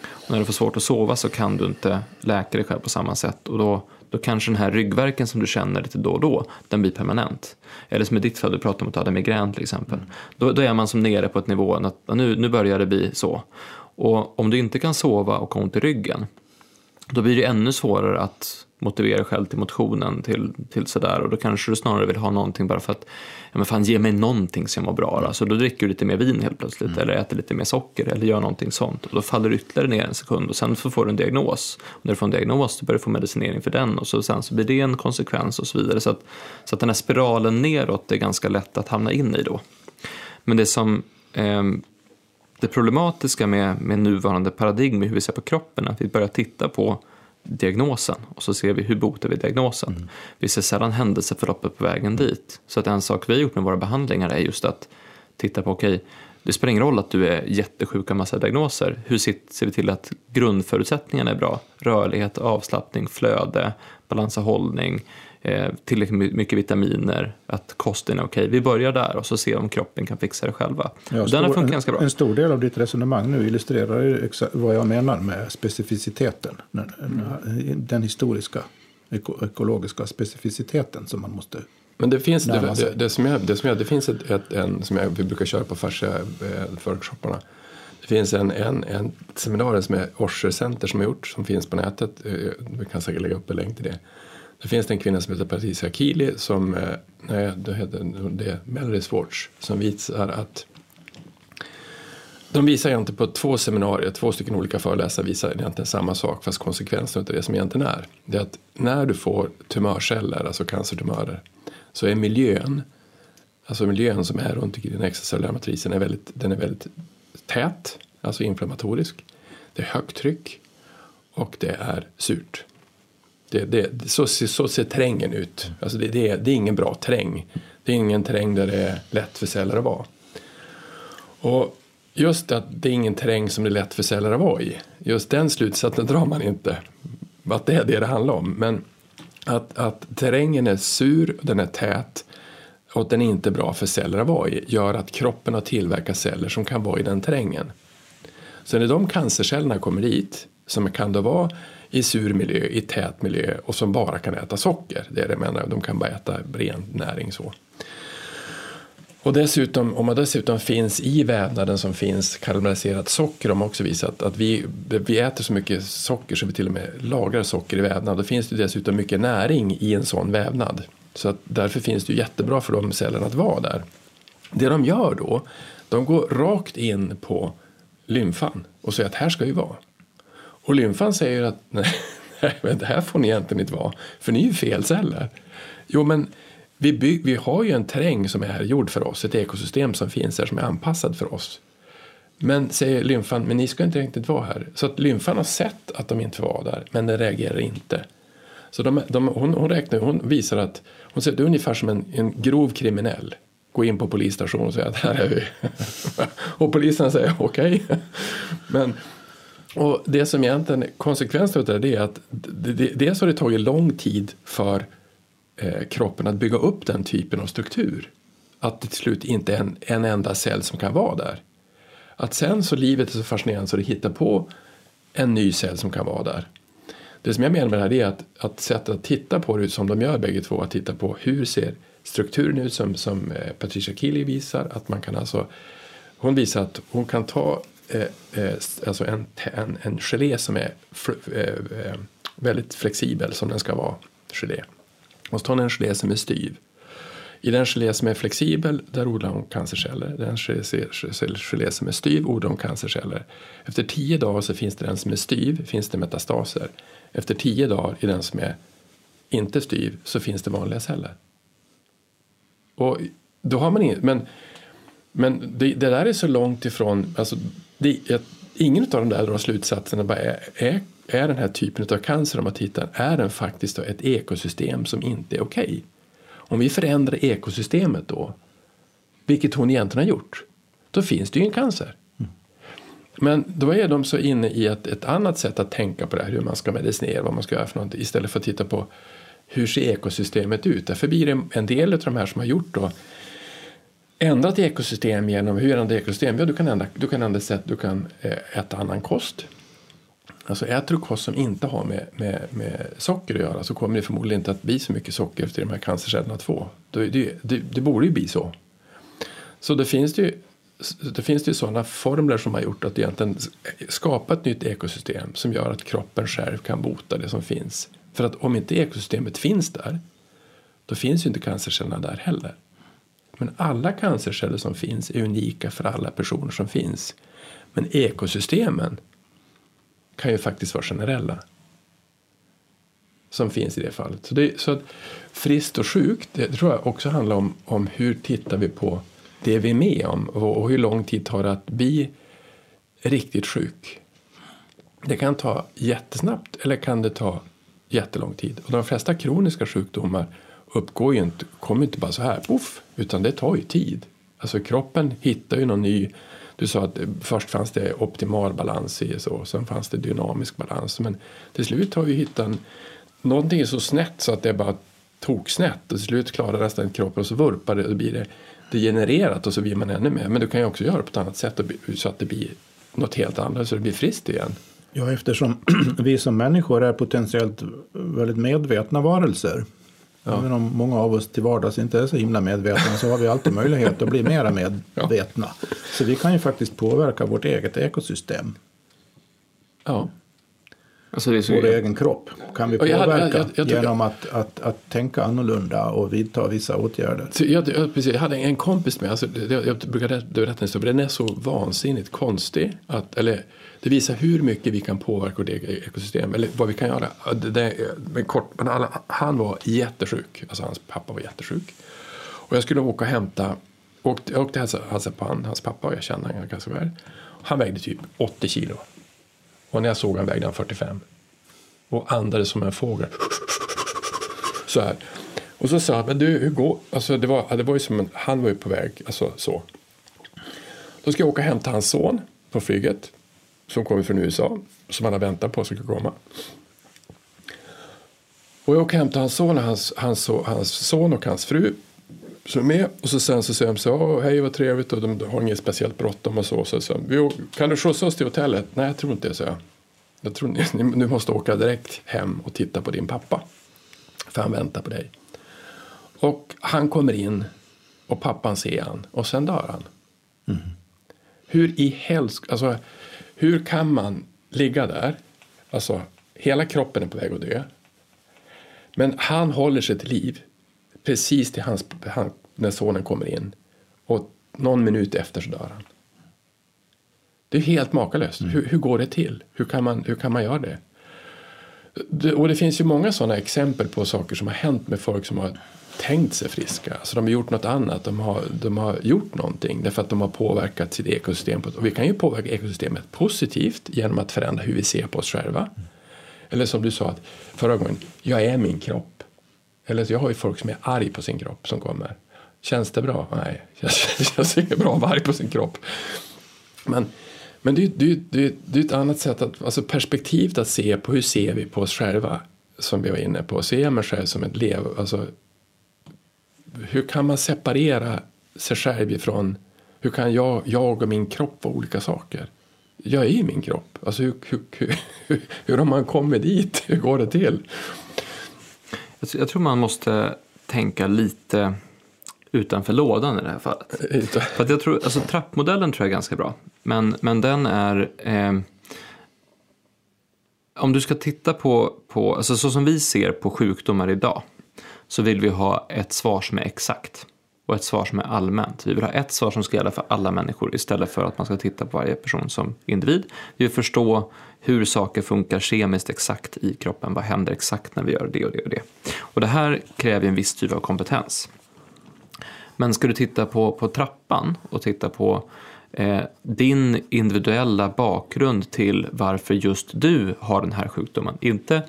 Och när du får svårt att sova så kan du inte läka dig själv på samma sätt och då, då kanske den här ryggverken som du känner lite då och då, den blir permanent. Eller som i ditt fall, du pratar om att du hade migrän till exempel. Då, då är man som nere på ett nivå att nu, nu börjar det bli så. Och om du inte kan sova och har ont i ryggen, då blir det ännu svårare att motivera dig själv till motionen till, till sådär och då kanske du snarare vill ha någonting bara för att ja men fan ge mig någonting som jag mår bra då. Så då dricker du lite mer vin helt plötsligt eller äter lite mer socker eller gör någonting sånt och då faller du ytterligare ner en sekund och sen så får du en diagnos. Och när du får en diagnos så börjar du få medicinering för den och så, sen så blir det en konsekvens och så vidare. Så att, så att den här spiralen neråt är ganska lätt att hamna in i då. Men det som ehm, det problematiska med, med nuvarande paradigm i hur vi ser på kroppen är att vi börjar titta på diagnosen och så ser vi hur botar vi diagnosen. Vi ser sällan händelseförloppet på vägen dit. Så att en sak vi har gjort med våra behandlingar är just att titta på, okej, det spelar ingen roll att du är jättesjuk av massa diagnoser. Hur ser vi till att grundförutsättningarna är bra? Rörlighet, avslappning, flöde, balans och hållning, eh, tillräckligt mycket vitaminer, att kosten är okej. Vi börjar där och så ser om kroppen kan fixa det själva. Ja, den har funkat en, ganska bra. En stor del av ditt resonemang nu illustrerar ju vad jag menar med specificiteten. Den, den historiska eko, ekologiska specificiteten som man måste... Men det finns, det, det, det, som jag, det, som jag, det finns ett, ett, en som jag, vi brukar köra på fascia-workshopparna. Det finns en, en, en seminarium som är Orser Center som har gjort, som finns på nätet. Eh, Vi kan säkert lägga upp en länk till det. Det finns en kvinna som heter Patricia Kili som, eh, nej, det heter det är Melody Swartz, som visar att de visar egentligen på två seminarier, två stycken olika föreläsare visar egentligen samma sak fast konsekvensen av det som egentligen är. Det är att när du får tumörceller, alltså cancertumörer, så är miljön, alltså miljön som är runt omkring den extracellulära matrisen, är väldigt, den är väldigt tät, alltså inflammatorisk. Det är högt tryck och det är surt. Det, det, så, så ser trängen ut. Alltså det, det, är, det är ingen bra träng. Det är ingen terräng där det är lätt för celler att vara. Och just att det är ingen terräng som det är lätt för celler att vara i. Just den slutsatsen drar man inte. Att det är det det handlar om. Men att, att terrängen är sur, den är tät och att den är inte bra för celler att vara i gör att kroppen har tillverkat celler som kan vara i den terrängen. Så när de cancercellerna kommer dit, som kan då vara i sur miljö, i tät miljö och som bara kan äta socker, det är det jag menar, de kan bara äta ren näring så. Och dessutom, om man dessutom finns i vävnaden som finns karamelliserat socker, de har också visat att vi, vi äter så mycket socker så vi till och med lagrar socker i vävnad. Då finns det dessutom mycket näring i en sån vävnad. Så att därför finns det jättebra för de cellerna att vara där. Det de gör då, de går rakt in på lymfan och säger att här ska vi vara. Och lymfan säger att [LAUGHS] nej, nej det här får ni egentligen inte vara, för ni är ju fel celler. Jo, men vi, bygg, vi har ju en terräng som är gjord för oss, ett ekosystem som finns här som är anpassad för oss. Men säger lymfan, men ni ska inte riktigt vara här. Så att lymfan har sett att de inte var där, men den reagerar inte. Så de, de, hon, hon, räknar, hon visar att hon säger att det är ungefär som en, en grov kriminell. Gå in på polisstationen och säga att här är vi. [LAUGHS] och polisen säger okej. Okay. men och det som egentligen konsekvensen av det är att dels har det tagit lång tid för eh, kroppen att bygga upp den typen av struktur. Att det till slut inte är en, en enda cell som kan vara där. Att sen så livet är så fascinerande så det hittar på en ny cell som kan vara där. Det som jag menar med det här är att, att sättet att titta på det som de gör bägge två, att titta på hur ser strukturen ut som, som eh, Patricia Keeley visar, att man kan alltså hon visar att hon kan ta Eh, eh, alltså en, en, en gelé som är eh, eh, väldigt flexibel som den ska vara, gelé. Och så tar hon en gelé som är styv. I den gelé som är flexibel, där odlar hon cancerceller. Den gelé som är styv odlar hon cancerceller. Efter tio dagar så finns det den som är styv, finns det metastaser. Efter tio dagar i den som är inte styv så finns det vanliga celler. Och då har man inget, men, men det, det där är så långt ifrån, alltså, det, ingen av de där drar slutsatserna bara är, är är den här typen av cancer, om man tittar, är den faktiskt ett ekosystem som inte är okej? Okay? Om vi förändrar ekosystemet då, vilket hon egentligen har gjort, då finns det ju en cancer. Men då är de så inne i ett, ett annat sätt att tänka på det här, hur man ska medicinera, vad man ska göra för någonting, istället för att titta på hur ser ekosystemet ut? Därför blir det en del av de här som har gjort då ändrat ekosystem genom hur ändrar ekosystem? Ja, du kan ändra, du kan ändra sätt, du kan eh, äta annan kost. Alltså äter du kost som inte har med, med, med socker att göra så kommer det förmodligen inte att bli så mycket socker efter de här cancercellerna två. Det, det, det, det borde ju bli så. Så det finns det ju det finns det ju sådana formler som har gjort att egentligen skapa ett nytt ekosystem som gör att kroppen själv kan bota det som finns. För att om inte ekosystemet finns där, då finns ju inte cancercellerna där heller. Men alla cancerceller som finns är unika för alla personer som finns. Men ekosystemen kan ju faktiskt vara generella. Som finns i det fallet. Så, det, så att friskt och sjukt, det tror jag också handlar om, om hur tittar vi på det vi är med om och, och hur lång tid tar det att bli riktigt sjuk. Det kan ta jättesnabbt eller kan det ta jättelång tid. Och de flesta kroniska sjukdomar uppgår ju inte, kommer inte bara så här, poff, utan det tar ju tid. Alltså kroppen hittar ju någon ny du sa att först fanns det optimal balans i så, sen fanns det dynamisk balans. Men till slut har vi hittat en, någonting är så snett så att det är bara toksnett och till slut klarar resten kroppen och så vurpar det och blir det degenererat och så blir man ännu mer. Men du kan ju också göra det på ett annat sätt så att det blir något helt annat så det blir friskt igen. Ja, eftersom [CLEARS THROAT] vi som människor är potentiellt väldigt medvetna varelser Ja. Även om många av oss till vardags inte är så himla medvetna så har vi alltid möjlighet att bli mera medvetna. Ja. Så vi kan ju faktiskt påverka vårt eget ekosystem. Ja. Alltså det Vår egen kropp kan vi påverka jag, jag, jag, genom att, att, att tänka annorlunda och vidta vissa åtgärder. Jag, jag, precis, jag hade en kompis med, alltså, jag, jag brukar berätta en historia, den är så vansinnigt konstig. Att, eller, det visar hur mycket vi kan påverka vårt eget ekosystem, eller vad vi kan göra. Det, det, kort, men alla, han var jättesjuk, alltså hans pappa var jättesjuk. Och jag skulle åka och hämta, åkte, jag åkte hälsa, hälsa på han, hans pappa, och jag kände honom ganska väl. Han vägde typ 80 kilo. Och när jag såg honom vägde han 45. och andades som en fågel. [LAUGHS] Så här. Och så sa han, men du, hur går... Alltså det var, det var ju som en, han var ju på väg, alltså så. Då ska jag åka och hämta hans son på flyget som kommer från USA, som han har väntat på ska komma. Och jag åker och hämtar hans son, hans, hans, hans son och hans fru som är med. Och så sen så säger de så Åh, hej vad trevligt och de har inget speciellt bråttom och så. så, så vi, kan du skjutsa oss till hotellet? Nej, jag tror inte det, så jag. Jag tror [LAUGHS] ni, ni måste åka direkt hem och titta på din pappa. För han väntar på dig. Och han kommer in och pappan ser han och sen dör han. Mm. Hur i helsk... Alltså, hur kan man ligga där, alltså hela kroppen är på väg att dö. Men han håller sig till liv precis till hans, han, när sonen kommer in. Och någon minut efter så dör han. Det är helt makalöst. Mm. Hur, hur, går det till? Hur kan man, hur kan man göra det? det? Och det finns ju många sådana exempel på saker som har hänt med folk som har tänkt sig friska. Alltså de har gjort något annat, de har, de har gjort någonting därför att de har påverkat sitt ekosystem. Och vi kan ju påverka ekosystemet positivt genom att förändra hur vi ser på oss själva. Mm. Eller som du sa att förra gången, jag är min kropp. Eller jag har ju folk som är arg på sin kropp som kommer. Känns det bra? Nej, [LAUGHS] det känns inget bra att vara arg på sin kropp. Men, men det, det, det, det är ett annat sätt, att, alltså perspektivet att se på hur ser vi på oss själva som vi var inne på. Ser jag mig själv som ett lev, alltså hur kan man separera sig själv ifrån, hur kan jag, jag och min kropp vara olika saker? Jag är i min kropp. Alltså hur, hur, hur, [LAUGHS] hur har man kommit dit? Hur går det till? Jag tror man måste tänka lite utanför lådan i det här fallet. [LAUGHS] För att jag tror, alltså, trappmodellen tror jag är ganska bra. Men, men den är... Eh, om du ska titta på, på alltså så som vi ser på sjukdomar idag så vill vi ha ett svar som är exakt och ett svar som är allmänt. Vi vill ha ett svar som ska gälla för alla människor istället för att man ska titta på varje person som individ. Vi vill förstå hur saker funkar kemiskt exakt i kroppen. Vad händer exakt när vi gör det och det och det. Och det här kräver en viss typ av kompetens. Men ska du titta på, på trappan och titta på eh, din individuella bakgrund till varför just du har den här sjukdomen. Inte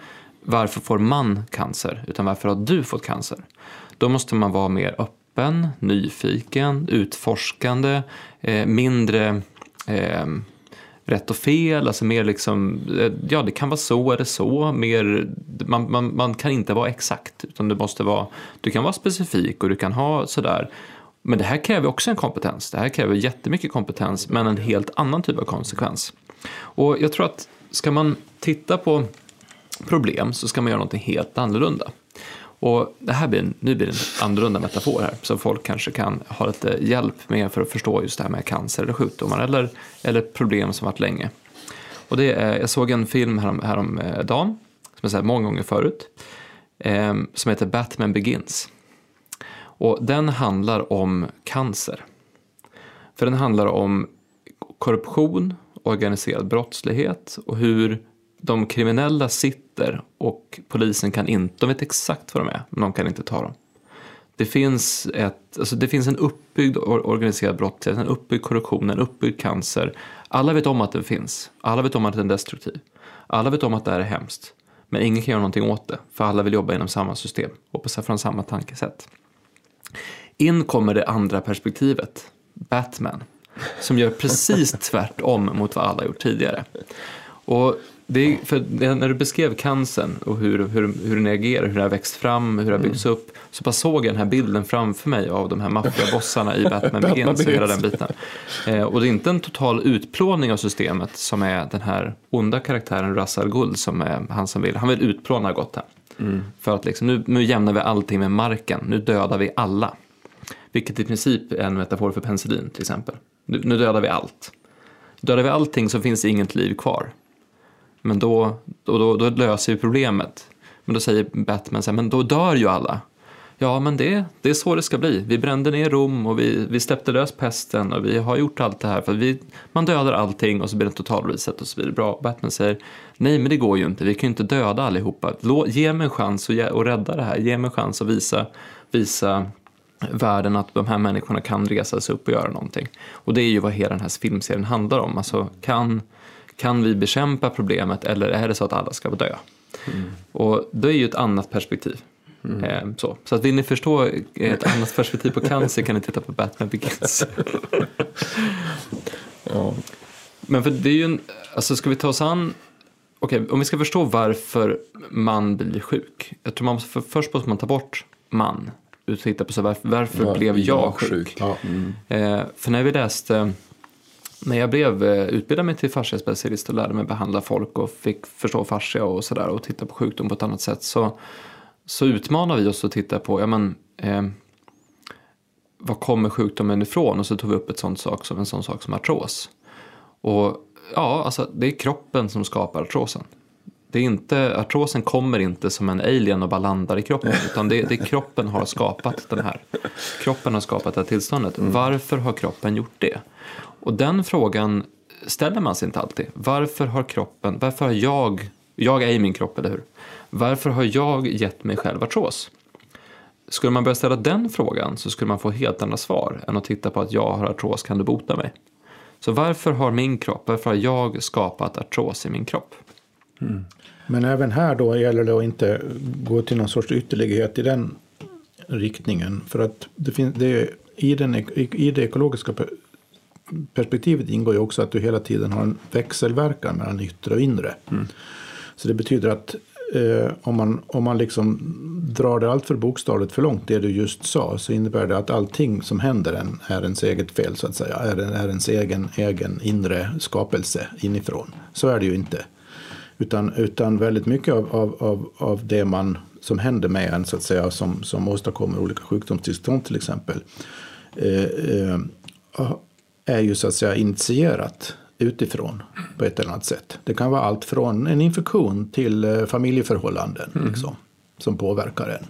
varför får man cancer, utan varför har du fått cancer? Då måste man vara mer öppen, nyfiken, utforskande, eh, mindre eh, rätt och fel, alltså mer liksom, eh, ja det kan vara så eller så, mer, man, man, man kan inte vara exakt utan du måste vara, du kan vara specifik och du kan ha sådär. Men det här kräver också en kompetens, det här kräver jättemycket kompetens men en helt annan typ av konsekvens. Och jag tror att ska man titta på problem så ska man göra någonting helt annorlunda. Och det här blir en, nu blir det en annorlunda metafor här, som folk kanske kan ha lite hjälp med för att förstå just det här med cancer eller sjukdomar eller, eller problem som varit länge. Och det är, jag såg en film härom, häromdagen, som jag sett många gånger förut, eh, som heter Batman Begins. Och den handlar om cancer. För den handlar om korruption, organiserad brottslighet och hur de kriminella sitter och polisen kan inte, de vet exakt vad de är, men de kan inte ta dem. Det finns, ett, alltså det finns en uppbyggd organiserad brottslighet, en uppbyggd korruption, en uppbyggd cancer. Alla vet om att den finns, alla vet om att den är destruktiv. Alla vet om att det här är hemskt. Men ingen kan göra någonting åt det, för alla vill jobba inom samma system och från samma tankesätt. In kommer det andra perspektivet, Batman, som gör precis [LAUGHS] tvärtom mot vad alla gjort tidigare. Och det för när du beskrev cancern och hur, hur, hur den reagerar, hur den har växt fram, hur det har byggts mm. upp, så bara såg jag den här bilden framför mig av de här maffiabossarna i [LAUGHS] Batman Begins och hela den biten. Eh, och det är inte en total utplåning av systemet som är den här onda karaktären Ra's al Ghul som är han som vill, han vill utplåna Gotham. Mm. För att liksom, nu, nu jämnar vi allting med marken, nu dödar vi alla. Vilket i princip är en metafor för penicillin till exempel. Nu, nu dödar vi allt. Dödar vi allting så finns inget liv kvar. Men då, då, då, då löser vi problemet. Men då säger Batman så här, men då dör ju alla. Ja, men det, det är så det ska bli. Vi brände ner Rom och vi, vi släppte lös pesten och vi har gjort allt det här. för vi, Man dödar allting och så blir det total reset och så blir det bra. Batman säger, nej men det går ju inte, vi kan ju inte döda allihopa. Ge mig en chans att, att rädda det här, ge mig en chans att visa, visa världen att de här människorna kan resa sig upp och göra någonting. Och det är ju vad hela den här filmserien handlar om. Alltså, kan kan vi bekämpa problemet eller är det så att alla ska dö? Och det är ju ett annat perspektiv. Eh, så. så att vill ni förstå ett annat perspektiv på cancer kan ni titta på Batman Begins. [LAUGHS] Ja. Men för det är ju en, alltså ska vi ta oss an, okej om vi ska förstå varför man blir sjuk. Jag tror man, för, först måste man ta bort man. Och titta på så varför, varför Var blev jag jag sjuk? sjuk? Ja. Eh, för när vi läste, när jag blev eh, utbildad mig till fasciaspecialist och lärde mig behandla folk och fick förstå fascia och sådär och titta på sjukdom på ett annat sätt så, så utmanar vi oss att titta på, ja men, eh, var kommer sjukdomen ifrån? Och så tog vi upp ett sånt sak som en sån sak som artros. Och ja, alltså det är kroppen som skapar artrosen. Det är inte, artrosen kommer inte som en alien och bara landar i kroppen, [LAUGHS] utan det, det är kroppen har skapat den här. Kroppen har skapat det här tillståndet. Varför har kroppen gjort det? Och den frågan ställer man sig inte alltid. Varför har kroppen, varför har jag, jag är i min kropp, eller hur? Varför har jag gett mig själv artros? Skulle man börja ställa den frågan så skulle man få helt andra svar än att titta på att jag har artros, kan du bota mig? Så varför har min kropp, varför har jag skapat artros i min kropp? Mm. Men även här då gäller det att inte gå till någon sorts ytterlighet i den riktningen. För att det finns, det är, i, den, i, i det ekologiska perspektivet ingår ju också att du hela tiden har en växelverkan mellan yttre och inre. Så det betyder att eh, om man, om man liksom drar det allt för bokstavligt för långt, det du just sa, så innebär det att allting som händer en är ens eget fel, så att säga. Är, är ens egen, egen inre skapelse inifrån. Så är det ju inte. Utan, utan väldigt mycket av, av, av, av det man, som händer med en, så att säga, som, som åstadkommer olika sjukdomstillstånd till exempel, eh, eh, är ju så att säga initierat utifrån på ett eller annat sätt. Det kan vara allt från en infektion till eh, familjeförhållanden liksom, som påverkar en.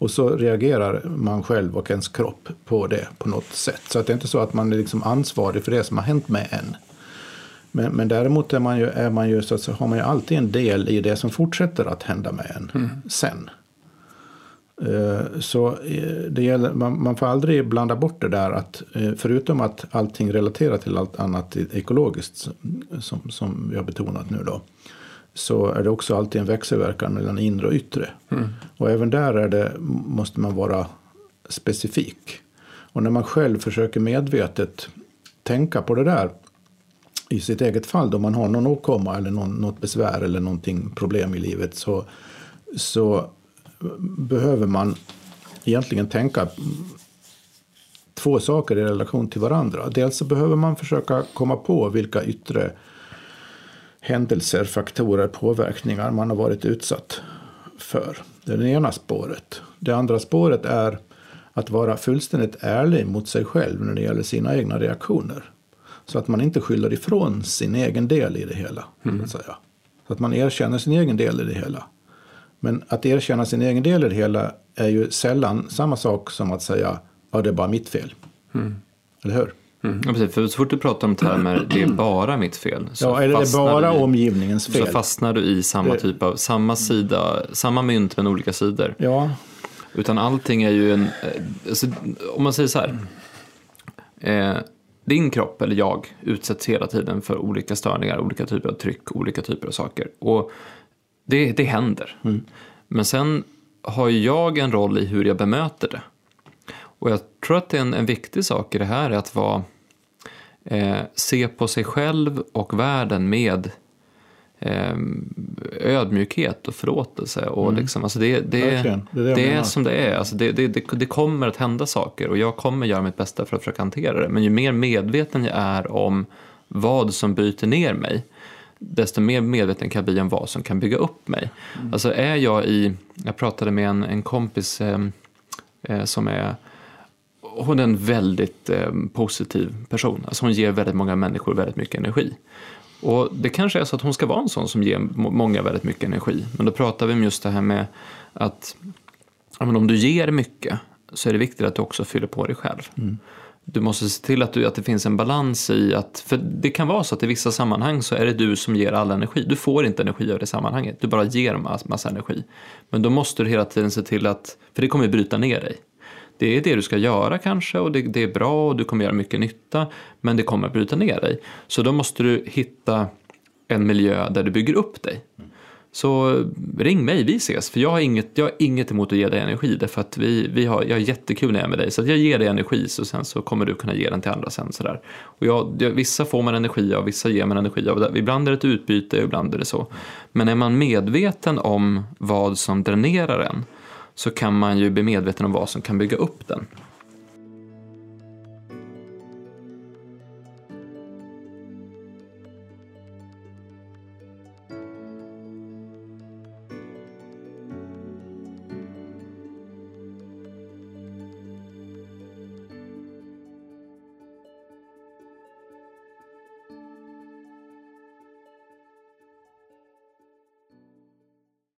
Och så reagerar man själv och ens kropp på det på något sätt. Så att det är inte så att man är liksom ansvarig för det som har hänt med en. Men, men däremot är man ju, är man ju, så att säga, har man ju alltid en del i det som fortsätter att hända med en sen. Eh, Så eh, det gäller, man, man får aldrig blanda bort det där att eh, förutom att allting relaterar till allt annat ekologiskt som- som, vi har betonat nu då. Så är det också alltid en växelverkan mellan inre och yttre. Och även där är det, måste man vara specifik. Och när man själv försöker medvetet tänka på det där i sitt eget fall då man har någon åkomma eller någon, något besvär eller någonting problem i livet så, så behöver man egentligen tänka två saker i relation till varandra. Dels så behöver man försöka komma på vilka yttre händelser, faktorer, påverkningar man har varit utsatt för. Det är det ena spåret. Det andra spåret är att vara fullständigt ärlig mot sig själv när det gäller sina egna reaktioner. Så att man inte skyller ifrån sin egen del i det hela. Så att, säga. Så att man erkänner sin egen del i det hela. Men att erkänna sin egen del i det hela är ju sällan samma sak som att säga ja det är bara mitt fel. Eller hur? Ja, precis, för så fort du pratar om termer, det är bara mitt fel. Så Ja, eller det är bara du omgivningens Så fel. fastnar du i samma Det- typ av, samma sida, samma mynt men olika sidor. Ja, Utan allting är ju en, alltså, om man säger så här. Eh, din kropp eller jag utsätts hela tiden för olika störningar, olika typer av tryck, olika typer av saker. Och det, det händer. Men sen har jag en roll i hur jag bemöter det. Och jag tror att det är en, en viktig sak i det här är att vara, eh, se på sig själv och världen med eh, ödmjukhet och förlåtelse. Och liksom, alltså det, det. Det är det det, är som det är. Alltså det, det, det, det kommer att hända saker och jag kommer göra mitt bästa för att försöka hantera det. Men ju mer medveten jag är om vad som bryter ner mig, desto mer medveten kan jag bli om vad som kan bygga upp mig. Alltså är jag i, jag pratade med en, en kompis eh, eh, som är hon är en väldigt eh, positiv person. Alltså hon ger väldigt många människor väldigt mycket energi. Och det kanske är så att hon ska vara en sån som ger må- många väldigt mycket energi. Men då pratar vi om just det här med att ja, men om du ger mycket så är det viktigt att du också fyller på dig själv. Du måste se till att, du, att det finns en balans i att, för det kan vara så att i vissa sammanhang så är det du som ger all energi. Du får inte energi av det sammanhanget, du bara ger massa, massa energi. Men då måste du hela tiden se till att, för det kommer bryta ner dig. Det är det du ska göra kanske och det, det är bra och du kommer göra mycket nytta men det kommer bryta ner dig. Så då måste du hitta en miljö där du bygger upp dig så ring mig, vi ses. För jag har inget, jag har inget emot att ge dig energi. Därför att vi, vi har, jag har jättekul när jag är med dig. Så att jag ger dig energi så sen så kommer du kunna ge den till andra sen. Sådär. Och jag, jag, vissa får man energi av, vissa ger man energi av. Ibland är det ett utbyte, ibland är det så. Men är man medveten om vad som dränerar en så kan man ju bli medveten om vad som kan bygga upp den.